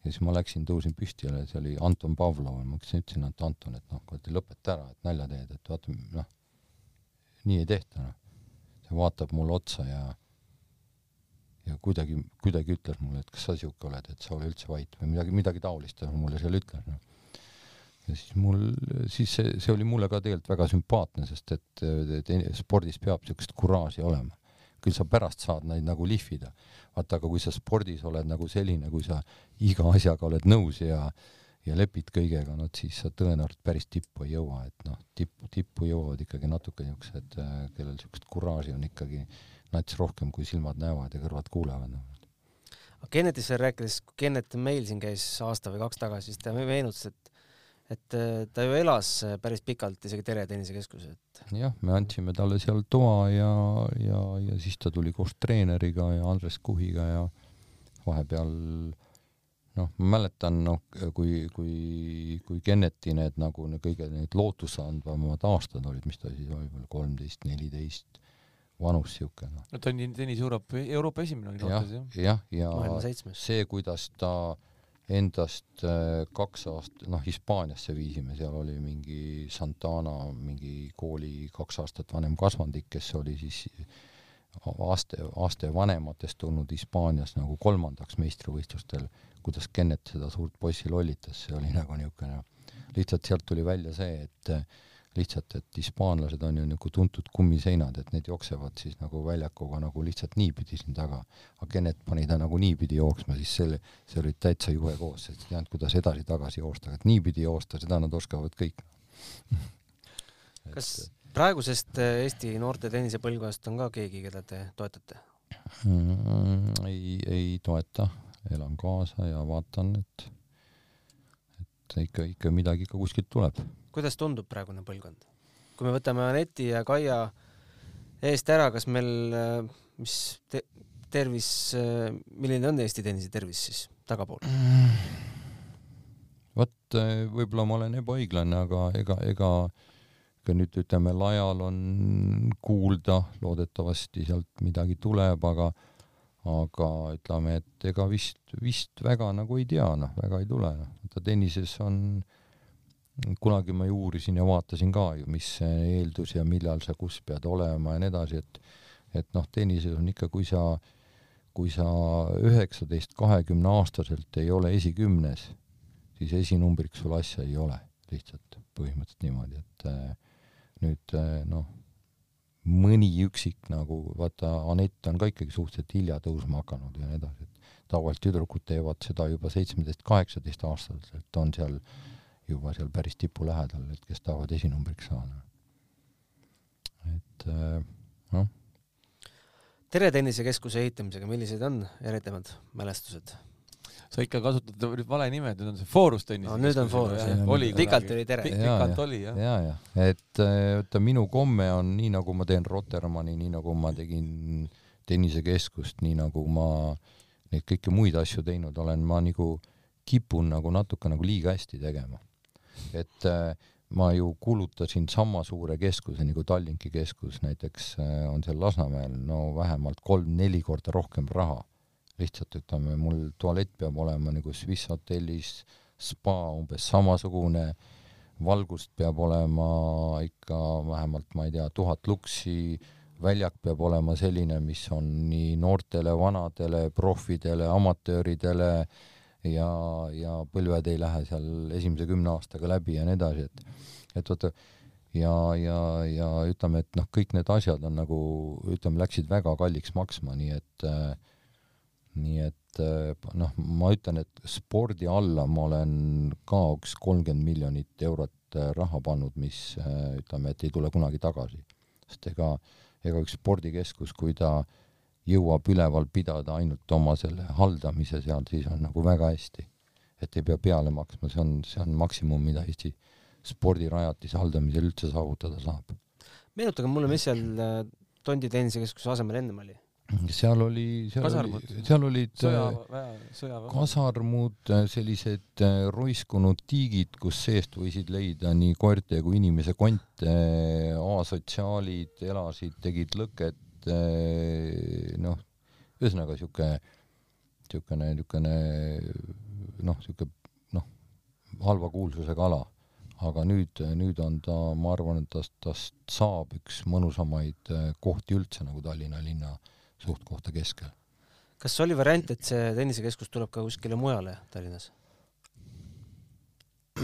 ja siis ma läksin, tõusin püsti ja see oli Anton Pavlov, ma ütlesin, et Anton, et noh, kuule lõpeta ära, et nalja teed, et vaata, noh, nii ei tehta, noh. ta vaatab mulle otsa ja ja kuidagi, kuidagi ütles mulle, et kas sa siuke oled, et sa ole üldse vait või midagi, midagi taolist ta mulle seal ütles, noh. Ja siis mul, siis see, see oli mulle ka tegelikult väga sümpaatne, sest et, et spordis peab niisugust kuraaži olema küll sa pärast saad neid nagu lihvida. vaata, aga kui sa spordis oled nagu selline, kui sa iga asjaga oled nõus ja ja lepid kõigega, no siis sa tõenäoliselt päris tippu ei jõua, et noh, tippu, tippu jõuavad ikkagi natuke niisugused, kellel niisugust kuraaži on ikkagi nats rohkem, kui silmad näevad ja kõrvad kuulevad no.. Kennetist veel rääkides, kui Kennet meil siin käis aasta või kaks tagasi, siis ta meenutas, et et äh, ta ju elas äh, päris pikalt isegi Tere tennisekeskuses, et. jah, me andsime talle seal toa ja, ja, ja siis ta tuli koos treeneriga ja Andres Kuhiga ja vahepeal noh, ma mäletan, noh, kui, kui, kui Kenneti need nagu need kõige need lootusandvamad aastad olid, mis ta siis oli, kolmteist, neliteist, vanus siuke noh. no ta on tennis Euroopa, Euroopa esimene oli noortes jah? jah, ja, ja see, kuidas ta endast äh, kaks aastat, noh, Hispaaniasse viisime, seal oli mingi Santana mingi kooli kaks aastat vanem kasvandik, kes oli siis aste, aste vanematest tulnud Hispaanias nagu kolmandaks meistrivõistlustel, kuidas Kennet seda suurt poissi lollitas, see oli nagu niisugune, lihtsalt sealt tuli välja see, et lihtsalt, et hispaanlased on ju nagu tuntud kummiseinad, et need jooksevad siis nagu väljakuga nagu lihtsalt niipidi siin taga. aga Kennet pani ta nagu niipidi jooksma, siis selle, see oli täitsa jube koos, sest ei teadnud, kuidas edasi-tagasi joosta, et niipidi joosta, seda nad oskavad kõik *laughs* kas praegusest äh, Eesti noorte tennisepõlvkonnast on ka keegi, keda te toetate mm,? ei, ei toeta, elan kaasa ja vaatan, et et ikka, ikka midagi ikka kuskilt tuleb kuidas tundub praegune põlvkond? kui me võtame Aneti ja Kaia eest ära, kas meil, äh, mis te, tervis, äh, milline on Eesti tennise tervis siis tagapool? vot äh, võib-olla ma olen ebaõiglane, aga ega, ega ega nüüd ütleme, lajal on kuulda, loodetavasti sealt midagi tuleb, aga aga ütleme, et ega vist, vist väga nagu ei tea, noh, väga ei tule, noh. vaata tennises on äh, kunagi ma ju uurisin ja vaatasin ka ju, mis eeldus ja millal sa kus pead olema ja nii edasi, et et noh, tennises on ikka, kui sa, kui sa üheksateist, kahekümne aastaselt ei ole esikümnes, siis esinumbriks sul asja ei ole, lihtsalt põhimõtteliselt niimoodi, et äh, nüüd äh, noh, mõni üksik nagu, vaata, Anett on ka ikkagi suhteliselt hilja tõusma hakanud ja nii edasi, et tavaliselt tüdrukud teevad seda juba seitsmeteist, kaheksateist aastaselt, on seal äh, juba seal päris tipu lähedal, et kes tahavad esinumbriks saada. et äh, noh. Tere tennisekeskuse ehitamisega, millised on eredamad mälestused? sa ikka kasutad nüüd vale nime, nüüd on see Forus tennis no,. nüüd on Forus jah, oli pikalt oli Tere. pikalt oli jah. ja, ja, et vaata minu komme on nii, nagu ma teen Rotermanni, nii nagu ma tegin tennisekeskust, nii nagu ma neid kõiki muid asju teinud olen, ma nagu kipun nagu natuke nagu liiga hästi tegema. Et äh, ma ju kulutasin sama suure keskuse nagu Tallinki keskus näiteks äh, on seal Lasnamäel no vähemalt kolm-neli korda rohkem raha. lihtsalt ütleme, mul tualett peab olema nagu Swiss hotellis, spa umbes samasugune, valgust peab olema ikka vähemalt, ma ei tea, tuhat luksi, väljak peab olema selline, mis on nii noortele, vanadele, profidele, amatööridele äh, ja, ja põlved ei lähe seal esimese kümne aastaga läbi ja nii edasi, et et vaata ja, ja, ja ütleme, et noh, kõik need asjad on nagu ütleme, läksid väga kalliks maksma, nii et äh, nii et äh, noh, ma ütlen, et spordi alla ma olen ka üks kolmkümmend miljonit eurot äh, raha pannud, mis äh, ütleme, et ei tule kunagi tagasi, sest ega ega üks spordikeskus, kui ta äh, jõuab üleval pidada ainult oma selle haldamise seal, siis on nagu väga hästi. et ei pea peale maksma, see on, see on maksimum, mida Eesti spordirajatise haldamisel üldse saavutada saab. meenutage mulle, mis seal äh, Tondi tennisekeskuse asemel ennem oli? seal oli, seal kasarmud. oli, seal olid äh, sõjaväe. kasarmud, äh, sellised roiskunud tiigid, kus seest võisid leida nii koerte kui inimese konte, asotsiaalid elasid, tegid lõket, Eh, noh, ühesõnaga sihuke, siukene, niisugune noh, sihuke noh, halva kuulsusega ala. aga nüüd, nüüd on ta, ma arvan, et tast, tast saab üks mõnusamaid eh, kohti üldse nagu Tallinna linna suht-kohta keskel. kas oli variant, et see tennisekeskus tuleb ka kuskile mujale Tallinnas?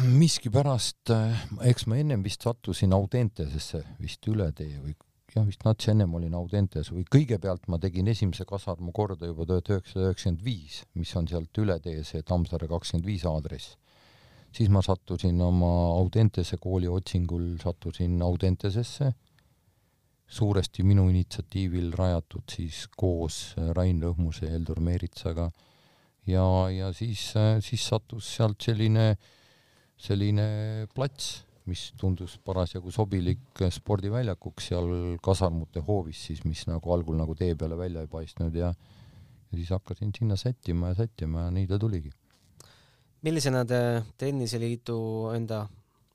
miskipärast, eh, eks ma ennem vist sattusin Audentesesse vist üle tee või jah, vist natsi ennem olin Audentes või kõigepealt ma tegin esimese kasarmu korda juba tuhat üheksasada üheksakümmend viis, mis on sealt üle tee, see Tammsaare kakskümmend viis aadress. siis ma sattusin oma Audentese kooli otsingul, sattusin Audentesesse, suuresti minu initsiatiivil rajatud siis koos Rain Lõhmuse ja Heldur Meeritsaga. Ja, ja siis, siis sattus sealt selline, selline plats mis tundus parasjagu sobilik spordiväljakuks seal kasarmute hoovis siis, mis nagu algul nagu tee peale välja ei paistnud ja ja siis hakkasin sinna sättima ja sättima ja nii ta tuligi. millisena te Tenniseliidu enda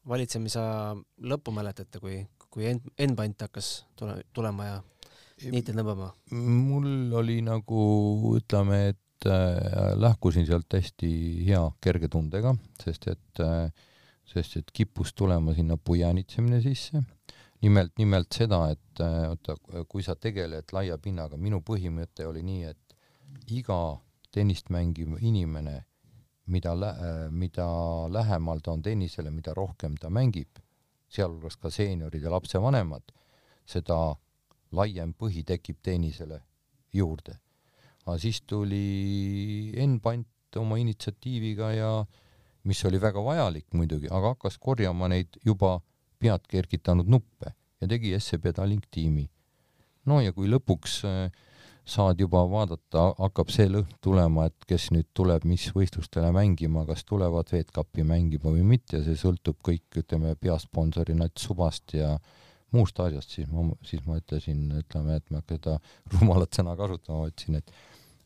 valitsemisaja lõppu mäletate, kui, kui Enbant hakkas tule, tulema ja niite tõmbama? mul oli nagu ütleme, et äh, lahkusin sealt hästi hea kerge tundega, sest et äh, sest et kippus tulema sinna pujanitsemine sisse. nimelt, nimelt seda, et äh, oota, kui sa tegeled laia pinnaga, minu põhimõte oli nii, et iga tennist mängiv inimene, mida lä-, äh, mida lähemal ta on tennisele, mida rohkem ta mängib, sealhulgas ka seeniorid ja lapsevanemad, seda laiem põhi tekib tennisele juurde. aga siis tuli Enn Pant oma initsiatiiviga ja äh, mis oli väga vajalik muidugi, aga hakkas korjama neid juba pead kergitanud nuppe ja tegi SEB Tallink tiimi. no ja kui lõpuks äh, saad juba vaadata, hakkab see lõhn tulema, et kes nüüd tuleb mis võistlustele mängima, kas tulevad VET-kapi mängima või mitte, see sõltub kõik, ütleme, peasponsori Nats Subast ja muust asjast, siis ma, siis ma ütlesin, ütleme, et ma seda *laughs* rumalat sõna kasutama võtsin, et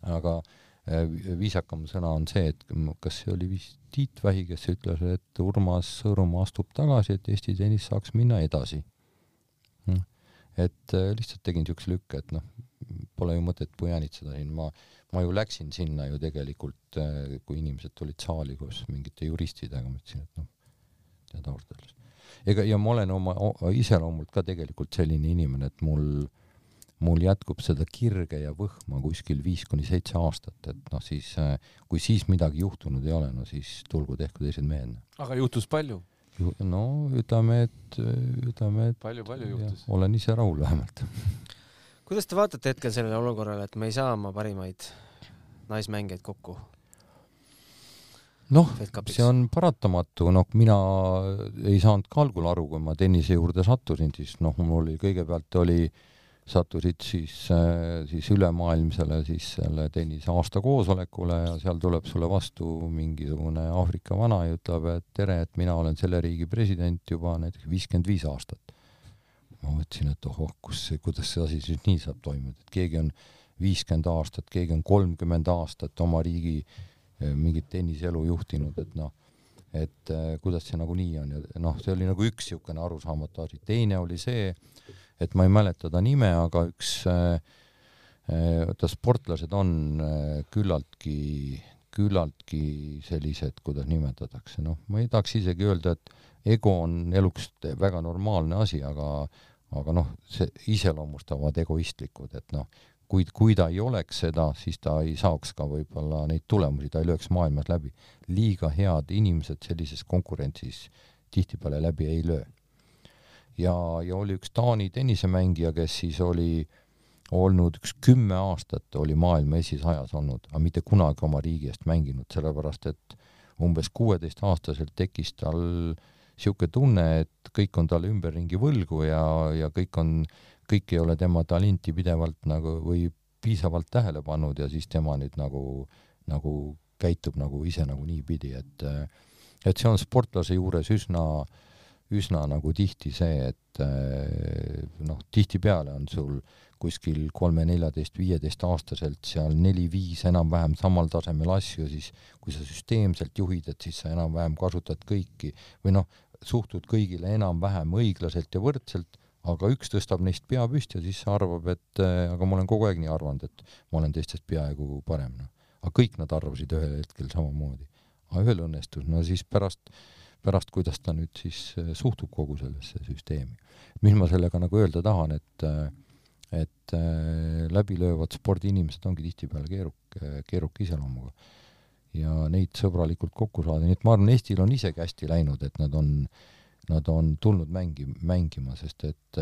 aga Äh, viisakam sõna on see, et kas see oli vist Tiit Vähi, kes ütles, et Urmas Sõõrumaa astub tagasi, et Eesti tennis saaks minna edasi. Hm. et äh, lihtsalt tegin niisuguse lükke, et noh, pole ju mõtet pujanitseda siin, ma, ma ju läksin sinna ju tegelikult, äh, kui inimesed tulid saali koos mingite juristidega, ma ütlesin, et noh, tead ausalt öeldes. ega, ja ma olen oma iseloomult ka tegelikult selline inimene, et mul äh, mul jätkub seda kirge ja võhma kuskil viis kuni seitse aastat, et noh, siis äh, kui siis midagi juhtunud ei ole, no siis tulgu tehku teised mehed. aga juhtus palju? no ütleme, et, ütleme, et palju-palju juhtus? olen ise rahul vähemalt. kuidas te vaatate hetkel sellele olukorrale, et me ei saa oma parimaid naismängijaid kokku? noh, see on paratamatu, noh, mina ei saanud ka algul aru, kui ma tennise juurde sattusin, siis noh, mul oli kõigepealt oli äh, sattusid siis, siis ülemaailmsele siis selle tennise aastakoosolekule ja seal tuleb sulle vastu mingisugune Aafrika vana ja ütleb, et tere, et mina olen selle riigi president juba näiteks viiskümmend viis aastat. ma mõtlesin, et ohoh, kus see, kuidas see asi siis nii saab toimuda, et keegi on viiskümmend aastat, keegi on kolmkümmend aastat oma riigi eh, mingit tenniseelu juhtinud, et noh, et eh, kuidas see nagu nii on ja noh, see oli nagu üks niisugune arusaamatu asi. teine oli see, et ma ei mäleta ta nime, aga üks oota, sportlased on küllaltki, küllaltki sellised, kuidas nimetatakse, noh, ma ei tahaks isegi öelda, et ego on eluks väga normaalne asi, aga aga noh, see iseloomustavad egoistlikud, et noh, kui, kui ta ei oleks seda, siis ta ei saaks ka võib-olla neid tulemusi, ta ei lööks maailmas läbi. liiga head inimesed sellises konkurentsis tihtipeale läbi ei löö ja, ja oli üks Taani tennisemängija, kes siis oli olnud üks kümme aastat oli maailma esisajas olnud, aga mitte kunagi oma riigi eest mänginud, sellepärast et umbes kuueteistaastaselt tekkis tal niisugune tunne, et kõik on talle ümberringi võlgu ja, ja kõik on, kõik ei ole tema talenti pidevalt nagu või piisavalt tähele pannud ja siis tema nüüd nagu, nagu käitub nagu ise nagu niipidi, et et see on sportlase juures üsna äh, üsna nagu tihti see, et eh, noh, tihtipeale on sul kuskil kolme, neljateist, viieteist aastaselt seal neli-viis enam-vähem samal tasemel asju, siis kui sa süsteemselt juhid, et siis sa enam-vähem kasutad kõiki või noh, suhtud kõigile enam-vähem õiglaselt ja võrdselt, aga üks tõstab neist pea püsti ja siis arvab, et äh, aga ma olen kogu aeg nii arvanud, et ma olen teistest peaaegu parem, noh. aga kõik nad arvasid ühel hetkel samamoodi. aga ühel õnnestus, no siis pärast äh, pärast, kuidas ta nüüd siis äh, suhtub kogu sellesse süsteemi. mis ma sellega nagu öelda tahan, et äh, et äh, läbilöövad spordiinimesed ongi tihtipeale keeruk-, keeruka iseloomuga. ja neid sõbralikult kokku saada, nii et ma arvan, Eestil on isegi hästi läinud, et nad on, nad on tulnud mängi-, mängima, sest et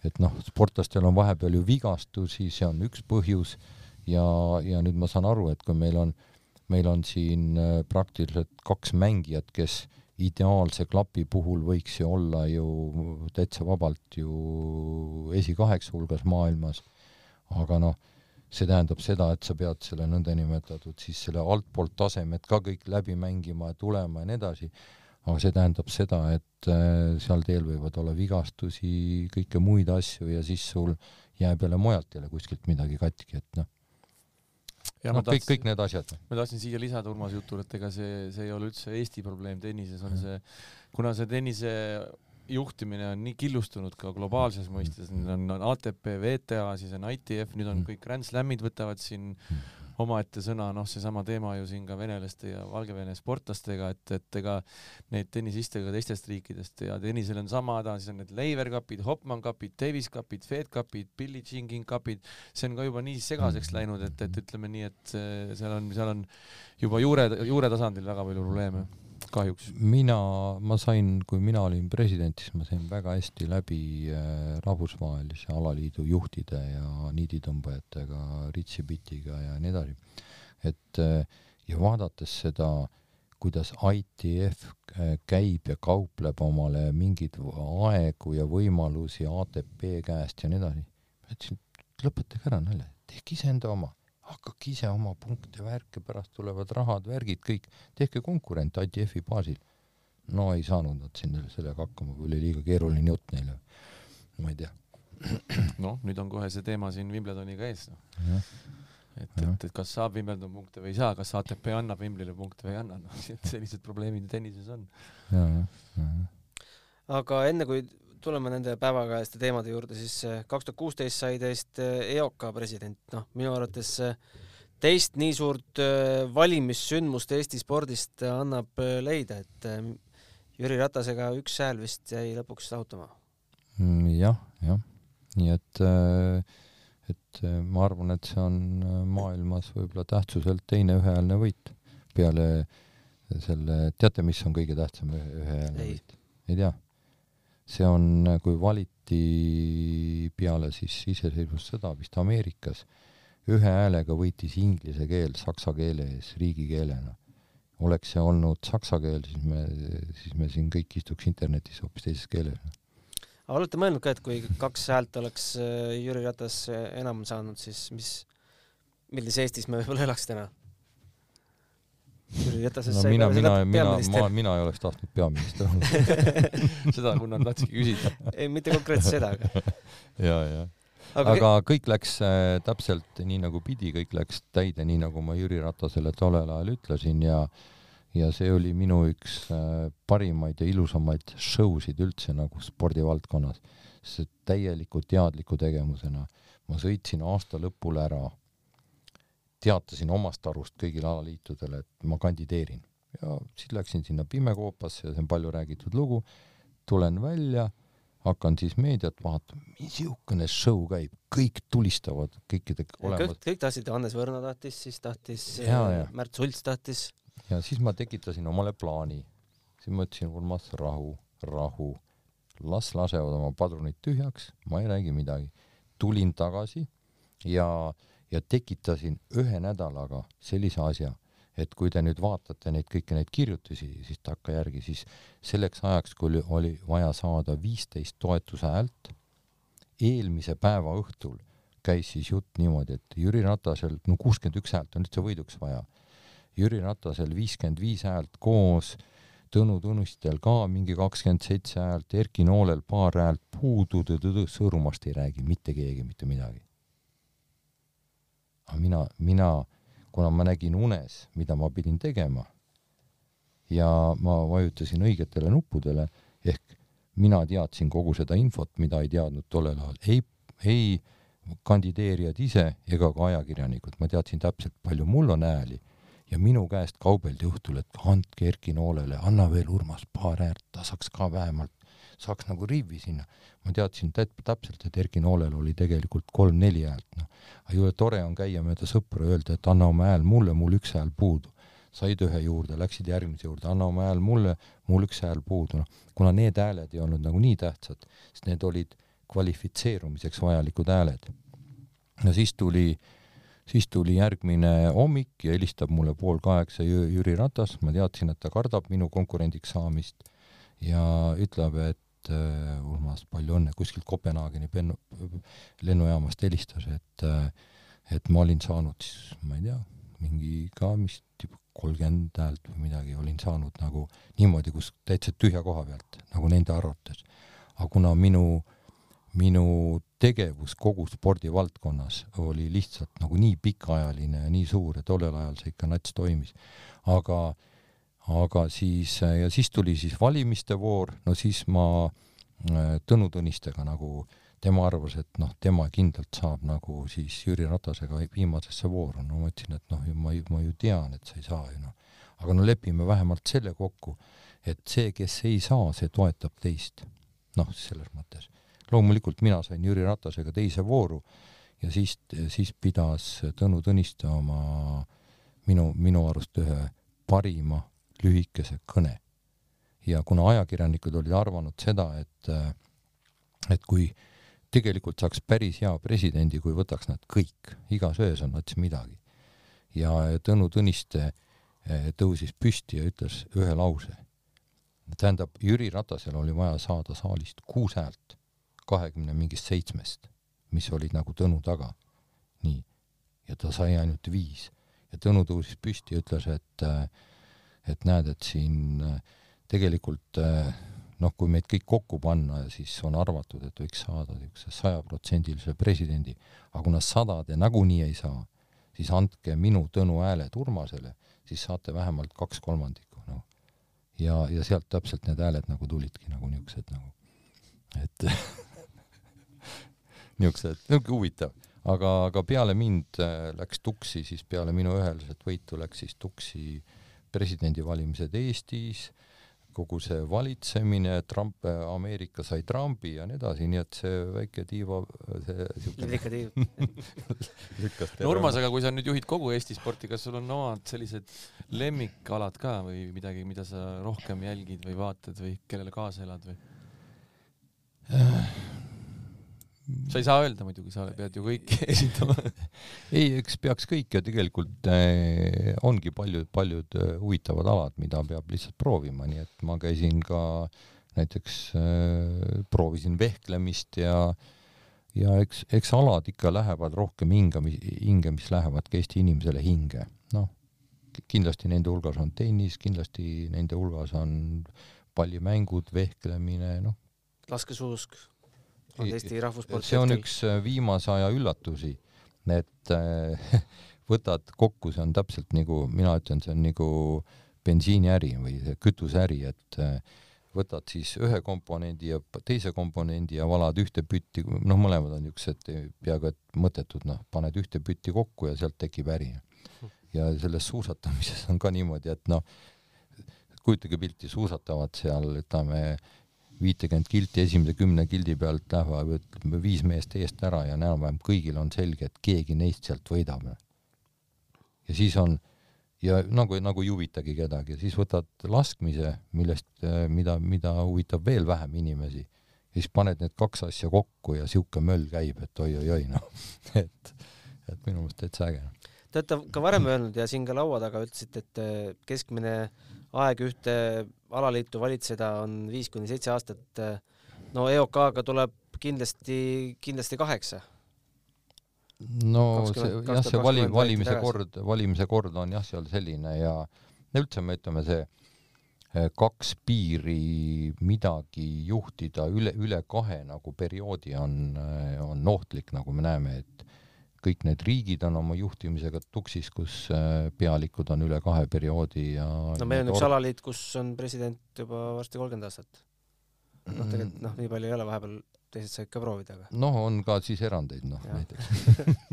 et noh, sportlastel on vahepeal ju vigastusi, see on üks põhjus, ja, ja nüüd ma saan aru, et kui meil on äh, meil on siin äh, praktiliselt kaks mängijat, kes ideaalse klapi puhul võiks ju olla ju täitsa vabalt ju esikaheksa hulgas maailmas, aga noh, see tähendab seda, et sa pead selle nõndanimetatud siis selle altpoolt tasemed ka kõik läbi mängima ja tulema ja nii edasi, aga see tähendab seda, et äh, seal teel võivad olla vigastusi, kõike muid asju ja siis sul jääb jälle mujalt jälle kuskilt midagi katki, et noh ja no, kõik, kõik need asjad. ma tahtsin siia lisada Urmase jutule, et ega see, see ei ole üldse Eesti probleem tennises, on see, kuna see tennise juhtimine on nii killustunud ka globaalses mõistes, on, on ATP, WTA, siis on ITF, nüüd on kõik Grand Slamid võtavad siin omaette sõna, noh, seesama teema ju siin ka venelaste ja Valgevene sportlastega, et, et ega neid tennisiste ka teistest riikidest ja tennisel on sama häda, siis on need Lever Cupid, Hopman Cupid, Davis Cupid, Fed Cupid, Billie Jean King Cupid, see on ka juba nii segaseks läinud, et, et ütleme nii, et seal on, seal on juba juure, juure tasandil väga palju probleeme kahjuks. mina, ma sain, kui mina olin president, siis ma sain väga hästi läbi äh, rahvusvahelise alaliidu juhtide ja niiditõmbajatega, Ritsi Bitiga ja nii edasi. et äh, ja vaadates seda, kuidas ITF äh, käib ja kaupleb omale mingeid aegu ja võimalusi ATP käest ja nii edasi, ma ütlesin, lõpetage ära nalja, tehke iseenda oma hakake ise oma punkte, värke, pärast tulevad rahad, värgid, kõik, tehke konkurent ITF-i baasil. no ei saanud nad siin sellega hakkama, kui oli liiga keeruline jutt neile. ma ei tea. *clears throat* noh, nüüd on kohe see teema siin Wimbledoniga ees, noh. et, et, et kas saab Wimbledon punkte või ei saa, kas ATP annab Wimbledonile punkte või ei anna, noh, *laughs* sellised probleemid tennises on. aga enne kui tuleme nende päevakajaliste teemade juurde, siis äh, kaks tuhat kuusteist sai teist äh, EOK president, noh, minu arvates äh, teist nii suurt valimissündmust Eesti spordist annab leida, et Jüri Ratasega üks hääl vist jäi lõpuks lahutama. Mm, jah, jah, nii et, et ma arvan, et see on maailmas võib-olla tähtsuselt teine ühehäälne võit peale selle, teate, mis on kõige tähtsam ühehäälne võit? ei tea see on, kui valiti peale siis iseseisvussõda vist Ameerikas, ühe häälega võitis inglise keel saksa keele ees riigikeelena. oleks see olnud saksa keel, siis me, siis me siin kõik istuks internetis hoopis teises keeles. olete mõelnud ka, et kui kaks häält oleks äh, Jüri Ratas enam saanud, siis mis, millises Eestis me võib-olla elaks täna? Jüri Ratasest no, mina, mina, mina, ma, mina ei oleks tahtnud peaminister *laughs* olla seda Gunnar tahtski küsida. ei, mitte konkreetselt seda, aga. *laughs* ja, ja. aga, aga kõik läks äh, täpselt nii nagu pidi, kõik läks täide, nii nagu ma Jüri Ratasele tollel ajal ütlesin ja ja see oli minu üks äh, parimaid ja ilusamaid show sid üldse nagu spordivaldkonnas, sest täieliku teadliku tegevusena ma sõitsin aasta lõpul ära teatasin omast arust kõigile alaliitudele, et ma kandideerin ja siis läksin sinna pimekoopasse ja see on palju räägitud lugu, tulen välja, hakkan siis meediat vaatama, niisugune show käib, kõik tulistavad kõikide olemas. kõik, kõik tahtsid, Hannes Võrno tahtis, siis tahtis ja, ja. Märt Sults tahtis. ja siis ma tekitasin omale plaani. siis ma ütlesin, Urmas, rahu, rahu, las lasevad oma padrunid tühjaks, ma ei räägi midagi. tulin tagasi ja äh, ja tekitasin ühe nädalaga sellise asja, et kui te nüüd vaatate neid kõiki neid kirjutusi siis takkajärgi, siis selleks ajaks, kui oli vaja saada viisteist toetuse häält, eelmise päeva õhtul käis siis jutt niimoodi, et Jüri Ratasel, no kuuskümmend üks häält on üldse võiduks vaja, Jüri Ratasel viiskümmend viis häält koos, Tõnu Tõnustel ka mingi kakskümmend seitse häält, Erki Noolel paar häält puudu, Sõõrumaast ei räägi mitte keegi mitte midagi aga mina, mina, kuna ma nägin unes, mida ma pidin tegema ja ma vajutasin õigetele nuppudele, ehk mina teadsin kogu seda infot, mida ei teadnud tollel ajal ei, ei kandideerijad ise ega ka ajakirjanikud, ma teadsin täpselt, palju mul on hääli. Ja minu käest kaubeldi õhtul, et andke Erki Noolele, anna veel Urmas paar häält, ta saaks ka vähemalt saaks nagu rivi sinna. ma teadsin täpselt, et Erki Noolel oli tegelikult kolm-neli häält, noh. aga jube tore on käia mööda sõpru ja öelda, et anna oma hääl mulle, mul üks hääl puudu. said ühe juurde, läksid järgmise juurde, anna oma hääl mulle, mul üks hääl puudu, noh. kuna need hääled ei olnud nagu nii tähtsad, sest need olid kvalifitseerumiseks vajalikud hääled. no siis tuli siis tuli järgmine hommik ja helistab mulle pool kaheksa Jüri Ratas, ma teadsin, et ta kardab minu konkurendiks saamist ja ütleb, et et äh, Urmas, palju õnne, kuskilt Kopenhaageni pennu, lennujaamast helistas, et äh, et ma olin saanud siis, ma ei tea, mingi ka vist kolmkümmend häält või midagi olin saanud nagu niimoodi, kus täitsa tühja koha pealt, nagu nende arvates. aga kuna minu, minu tegevus kogu spordivaldkonnas oli lihtsalt nagu nii pikaajaline ja nii suur ja tollel ajal see ikka nats toimis, aga äh, aga siis, ja siis tuli siis valimiste voor, no siis ma äh, Tõnu Tõnistega nagu, tema arvas, et noh, tema kindlalt saab nagu siis Jüri Ratasega viimasesse vooru, no ma ütlesin, et noh, ma ju, ma ju tean, et sa ei saa ju noh. aga no lepime vähemalt selle kokku, et see, kes ei saa, see toetab teist. noh, selles mõttes. loomulikult mina sain Jüri Ratasega teise vooru ja siis, siis pidas Tõnu Tõniste oma minu, minu arust ühe parima lühikese kõne. ja kuna ajakirjanikud olid arvanud seda, et et kui tegelikult saaks päris hea presidendi, kui võtaks nad kõik, igas öös on nad siis midagi. ja Tõnu Tõniste eh, tõusis püsti ja ütles ühe lause. tähendab, Jüri Ratasel oli vaja saada saalist kuus häält kahekümne mingist seitsmest, mis olid nagu Tõnu taga. nii. ja ta sai ainult viis. ja Tõnu tõusis püsti ja ütles, et äh, et näed, et siin äh, tegelikult äh, noh, kui meid kõik kokku panna, siis on arvatud, et võiks saada niisuguse sajaprotsendilise presidendi, aga kuna sada te nagunii ei saa, siis andke minu Tõnu hääled Urmasele, siis saate vähemalt kaks kolmandikku, noh. ja, ja sealt täpselt need hääled nagu tulidki nagu niisugused nagu, et *laughs* niisugused, niisugune huvitav. aga, aga peale mind äh, läks tuksi, siis peale minu üheliselt võitu läks siis tuksi äh, presidendivalimised Eestis, kogu see valitsemine, Trump, Ameerika sai Trumpi ja nii edasi, nii et see väike tiiva, see siuke ikka tiiv *laughs* no Urmas, aga kui sa nüüd juhid kogu Eesti sporti, kas sul on omad sellised lemmikalad ka või midagi, mida sa rohkem jälgid või vaatad või kellele kaasa elad või? Sa ei saa öelda muidugi, sa pead ju kõiki *laughs* esindama ei, eks peaks kõik ja tegelikult äh, ongi paljud, paljud äh, huvitavad alad, mida peab lihtsalt proovima, nii et ma käisin ka näiteks äh, proovisin vehklemist ja ja eks, eks alad ikka lähevad rohkem hinga, hinge, mis lähevad ka Eesti inimesele hinge. noh, kindlasti nende hulgas on tennis, kindlasti nende hulgas on pallimängud, vehklemine, noh. laskesuusk on Eesti rahvussport. see on üks äh, viimase aja üllatusi, et äh, *laughs* võtad kokku, see on täpselt nagu, mina ütlen, see on nagu bensiiniäri või kütuseäri, et äh, võtad siis ühe komponendi ja teise komponendi ja valad ühte pütti, noh, mõlemad on niisugused peaaegu et mõttetud, noh, paned ühte pütti kokku ja sealt tekib äri. ja selles suusatamises on ka niimoodi, et noh, kujutage pilti, suusatavad seal, ütleme, viitekümmet kilti esimese kümne kildi pealt lähevad, ütleme, viis meest eest ära ja enam-vähem kõigil on selge, et keegi neist sealt võidab. ja siis on ja nagu, nagu ei huvitagi kedagi, siis võtad laskmise, millest, äh, mida, mida huvitab veel vähem inimesi, siis paned need kaks asja kokku ja sihuke möll käib, et oi-oi-oi, noh, *laughs* et, et minu meelest täitsa äge. Te olete ka varem öelnud ja siin ka laua taga ütlesite, et äh, keskmine aeg ühte alaliitu valitseda on viis kuni seitse aastat. No EOK-ga tuleb kindlasti, kindlasti kaheksa no 20, see jah, see vali, valimise kord, valimise kord on jah, seal selline ja üldse me ütleme, see eh, kaks piiri midagi juhtida üle, üle kahe nagu perioodi on, eh, on ohtlik, nagu me näeme, et kõik need riigid on oma juhtimisega tuksis, kus eh, pealikud on üle kahe perioodi ja no meil on üks alaliit, kus on president juba varsti kolmkümmend aastat. noh, tegelikult noh, nii palju ei ole, vahepeal teised said ka proovida, aga. noh, on ka siis erandeid, noh näiteks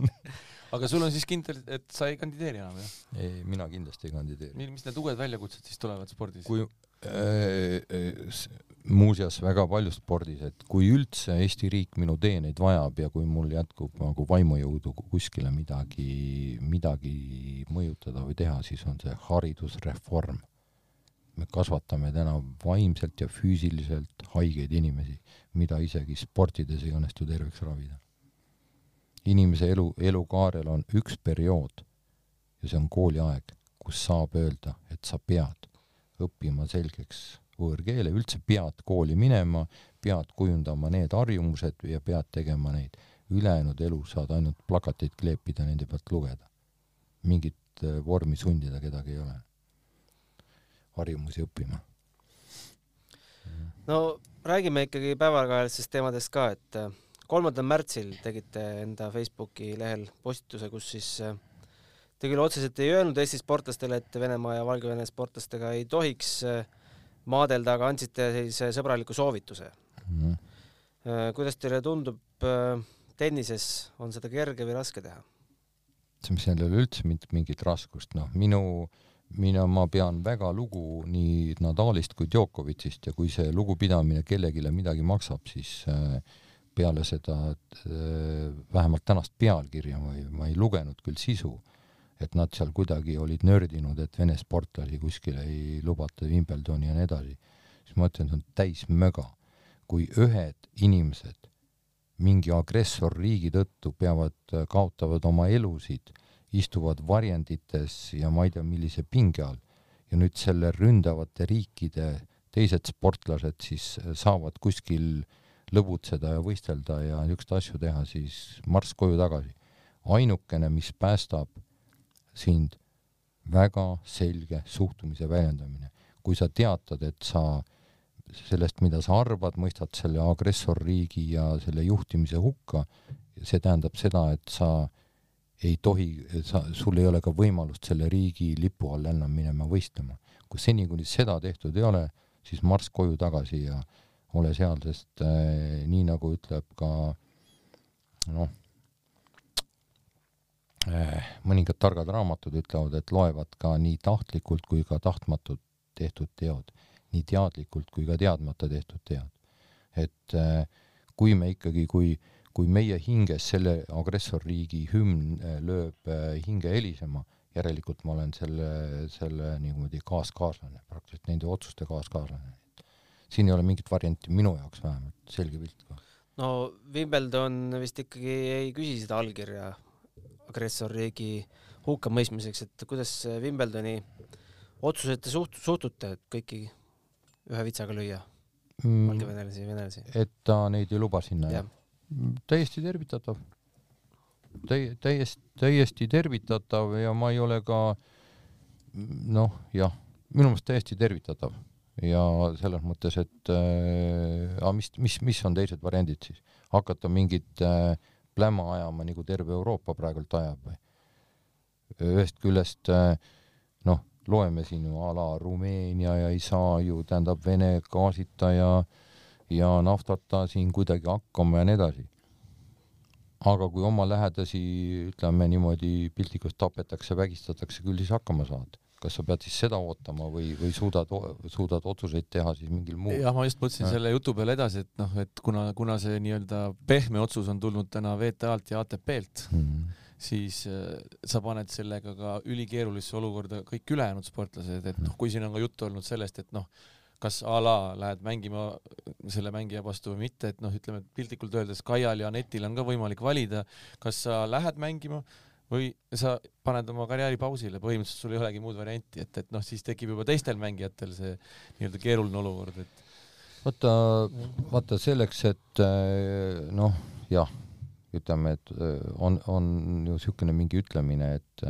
*laughs* aga sul on siis kindel, et sa ei kandideeri enam, jah? ei, mina kindlasti ei kandideeri. mis need uued väljakutsed siis tulevad spordis? kui äh, äh, muuseas väga palju spordis, et kui üldse Eesti riik minu teeneid vajab ja kui mul jätkub nagu vaimujõudu kuskile midagi, midagi mõjutada või teha, siis on see haridusreform me kasvatame täna vaimselt ja füüsiliselt haigeid inimesi, mida isegi sportides ei õnnestu terveks ravida. inimese elu, elukaarel on üks periood ja see on kooliaeg, kus saab öelda, et sa pead õppima selgeks võõrkeele, üldse pead kooli minema, pead kujundama need harjumused ja pead tegema neid. ülejäänud elu saad ainult plakateid kleepida, nende pealt lugeda. mingit äh, vormi sundida kedagi ei ole harjumusi õppima. no räägime ikkagi päevakajalistest teemadest ka, et äh, kolmandal märtsil tegite enda Facebooki lehel postituse, kus siis äh, te küll otseselt ei öelnud Eesti sportlastele, et Venemaa ja Valgevene sportlastega ei tohiks äh, maadelda, aga andsite sellise sõbraliku soovituse mm. -hmm. kuidas teile tundub, tennises on seda kerge või raske teha? seal ei ole üldse mingit raskust, noh, minu äh, mina, ma pean väga lugu nii Nadalist kui Djokovicist ja kui see lugupidamine kellelegi midagi maksab, siis äh, peale seda äh, vähemalt tänast pealkirja ma ei, ma ei lugenud küll sisu, et nad seal kuidagi olid nördinud, et Vene sportlasi kuskile ei lubata Wimbledoni ja nii edasi, siis ma ütlen, see on täis möga. kui ühed inimesed mingi agressorriigi tõttu peavad, kaotavad oma elusid istuvad varjendites ja ma ei tea, millise pinge all. ja nüüd selle ründavate riikide teised sportlased siis saavad kuskil lõbutseda ja võistelda ja niisuguseid asju teha, siis marss koju tagasi. ainukene, mis päästab sind, väga selge suhtumise väljendamine. kui sa teatad, et sa sellest, mida sa arvad, mõistad selle agressorriigi ja selle juhtimise hukka, see tähendab seda, et sa ei tohi, sa, sul ei ole ka võimalust selle riigi lipu all enam minema võistlema. kui seni, kuni seda tehtud ei ole, siis marss koju tagasi ja ole seal, sest äh, nii nagu ütleb ka noh mõningad targad raamatud ütlevad, et loevad ka nii tahtlikult kui ka tahtmatult tehtud teod, nii teadlikult kui ka teadmata tehtud teod. et äh, kui me ikkagi, kui kui meie hinges selle agressorriigi hümn äh, lööb hinge helisema, järelikult ma olen selle, selle niimoodi kaaskaaslane, praktiliselt nende otsuste kaaskaaslane. siin ei ole mingit varianti minu jaoks vähemalt, selge pilt ka. no Wimbledon vist ikkagi ei küsi seda allkirja agressorriigi hukkamõistmiseks, et kuidas Wimbledoni otsuseid te suht-, suhtute, et kõiki ühe vitsaga lüüa? mm, valgevenelasi ja venelasi. et ta neid ei luba sinna jah, täiesti tervitatav. Täi-, täiesti, täiesti tervitatav ja ma ei ole ka noh, jah, minu meelest täiesti tervitatav ja selles mõttes, et äh, mis, mis, mis on teised variandid siis, hakata mingit äh, pläma ajama, nagu terve Euroopa praegult ajab või? ühest küljest äh, noh, loeme siin ju a la Rumeenia ja ei saa ju tähendab Vene gaasita ja ja naftata siin kuidagi hakkama ja nii edasi. aga kui oma lähedasi, ütleme niimoodi piltlikult tapetakse, vägistatakse, küll siis hakkama saad. Kas sa pead siis seda ootama või, või suudad, suudad otsuseid teha siis mingil muul? jah, ma just mõtlesin Jah. selle jutu peale edasi, et noh, et kuna, kuna see nii-öelda pehme otsus on tulnud täna VTA-lt ja ATP-lt, Mm. siis äh, sa paned sellega ka ülikeerulisse olukorda kõik ülejäänud sportlased, et noh, kui siin on ka juttu olnud sellest, et noh, kas a la lähed mängima selle mängija vastu või mitte, et noh, ütleme piltlikult öeldes Kaial ja Anetil on ka võimalik valida, kas sa lähed mängima või sa paned oma karjääri pausile, põhimõtteliselt sul ei olegi muud varianti, et, et noh, siis tekib juba teistel mängijatel see nii-öelda keeruline olukord, et vaata, vaata selleks, et äh, noh, jah, ütleme, et äh, on, on ju niisugune mingi ütlemine, et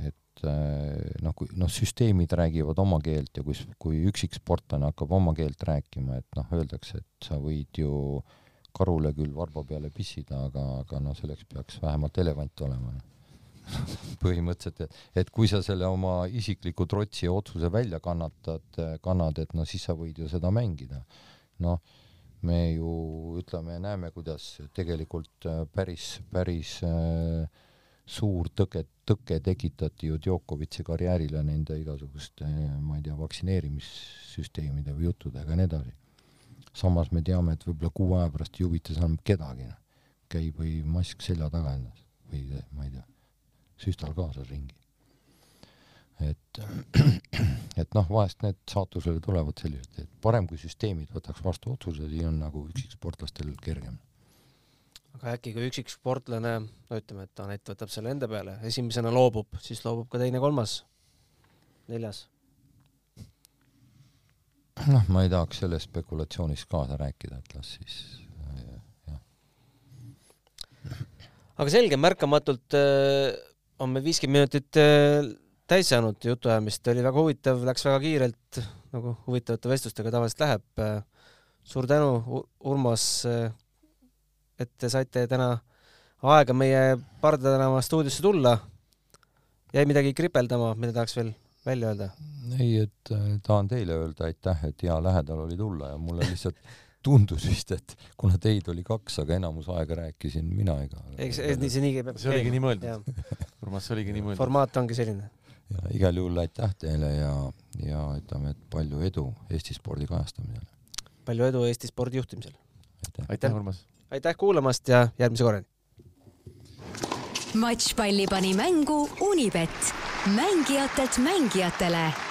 et äh, noh, kui noh, süsteemid räägivad oma keelt ja kui, kui üksiksportlane hakkab oma keelt rääkima, et noh, öeldakse, et sa võid ju karule küll varba peale pissida, aga, aga noh, selleks peaks vähemalt elevant olema. *laughs* põhimõtteliselt, et, et kui sa selle oma isikliku trotsi otsuse välja kannatad, kannad, et no siis sa võid ju seda mängida. noh, me ju ütleme, näeme, kuidas tegelikult äh, päris, päris äh, suur tõke, tõke tekitati ju Djokovic'i karjäärile nende igasuguste, ma ei tea, vaktsineerimissüsteemide või juttudega ja nii edasi. Samas me teame, et võib-olla kuu aja pärast ei huvita see enam kedagi, noh. käib või mask selja taga endas või ma ei tea, süstal kaasas ringi. et, *clears throat* et noh, vahest need saatusele tulevad sellised, et parem kui süsteemid võtaks vastu otsused, siis on nagu üksiksportlastel kergem. aga äkki kui üksik sportlane, no ütleme, et Anett võtab selle enda peale, esimesena loobub, siis loobub ka teine-kolmas, neljas. noh, ma ei tahaks selles spekulatsioonis kaasa rääkida, et las siis äh, jah, aga selge, märkamatult äh, on meil viiskümmend minutit äh, täis saanud jutuajamist, oli väga huvitav, läks väga kiirelt, nagu huvitavate vestlustega tavaliselt läheb äh,. suur tänu, Urmas, et te saite täna aega meie Parda tänava stuudiosse tulla. jäi midagi kripeldama, mida tahaks veel välja öelda? ei, et äh, tahan teile öelda aitäh, et hea lähedal oli tulla ja mulle lihtsalt *laughs* tundus vist, et kuna teid oli kaks, aga enamus aega rääkisin mina ega. eks nii see nii peab see oligi nii mõeldud. Urmas, see oligi nii mõeldud. formaat ongi selline. ja igal juhul aitäh teile ja, ja ütleme, et palju edu Eesti spordi kajastamisel. palju edu Eesti spordi juhtimisel. aitäh. aitäh, Urmas. aitäh kuulamast ja järgmise korrani. Matšpalli pani mängu Unibet, mängijatelt mängijatele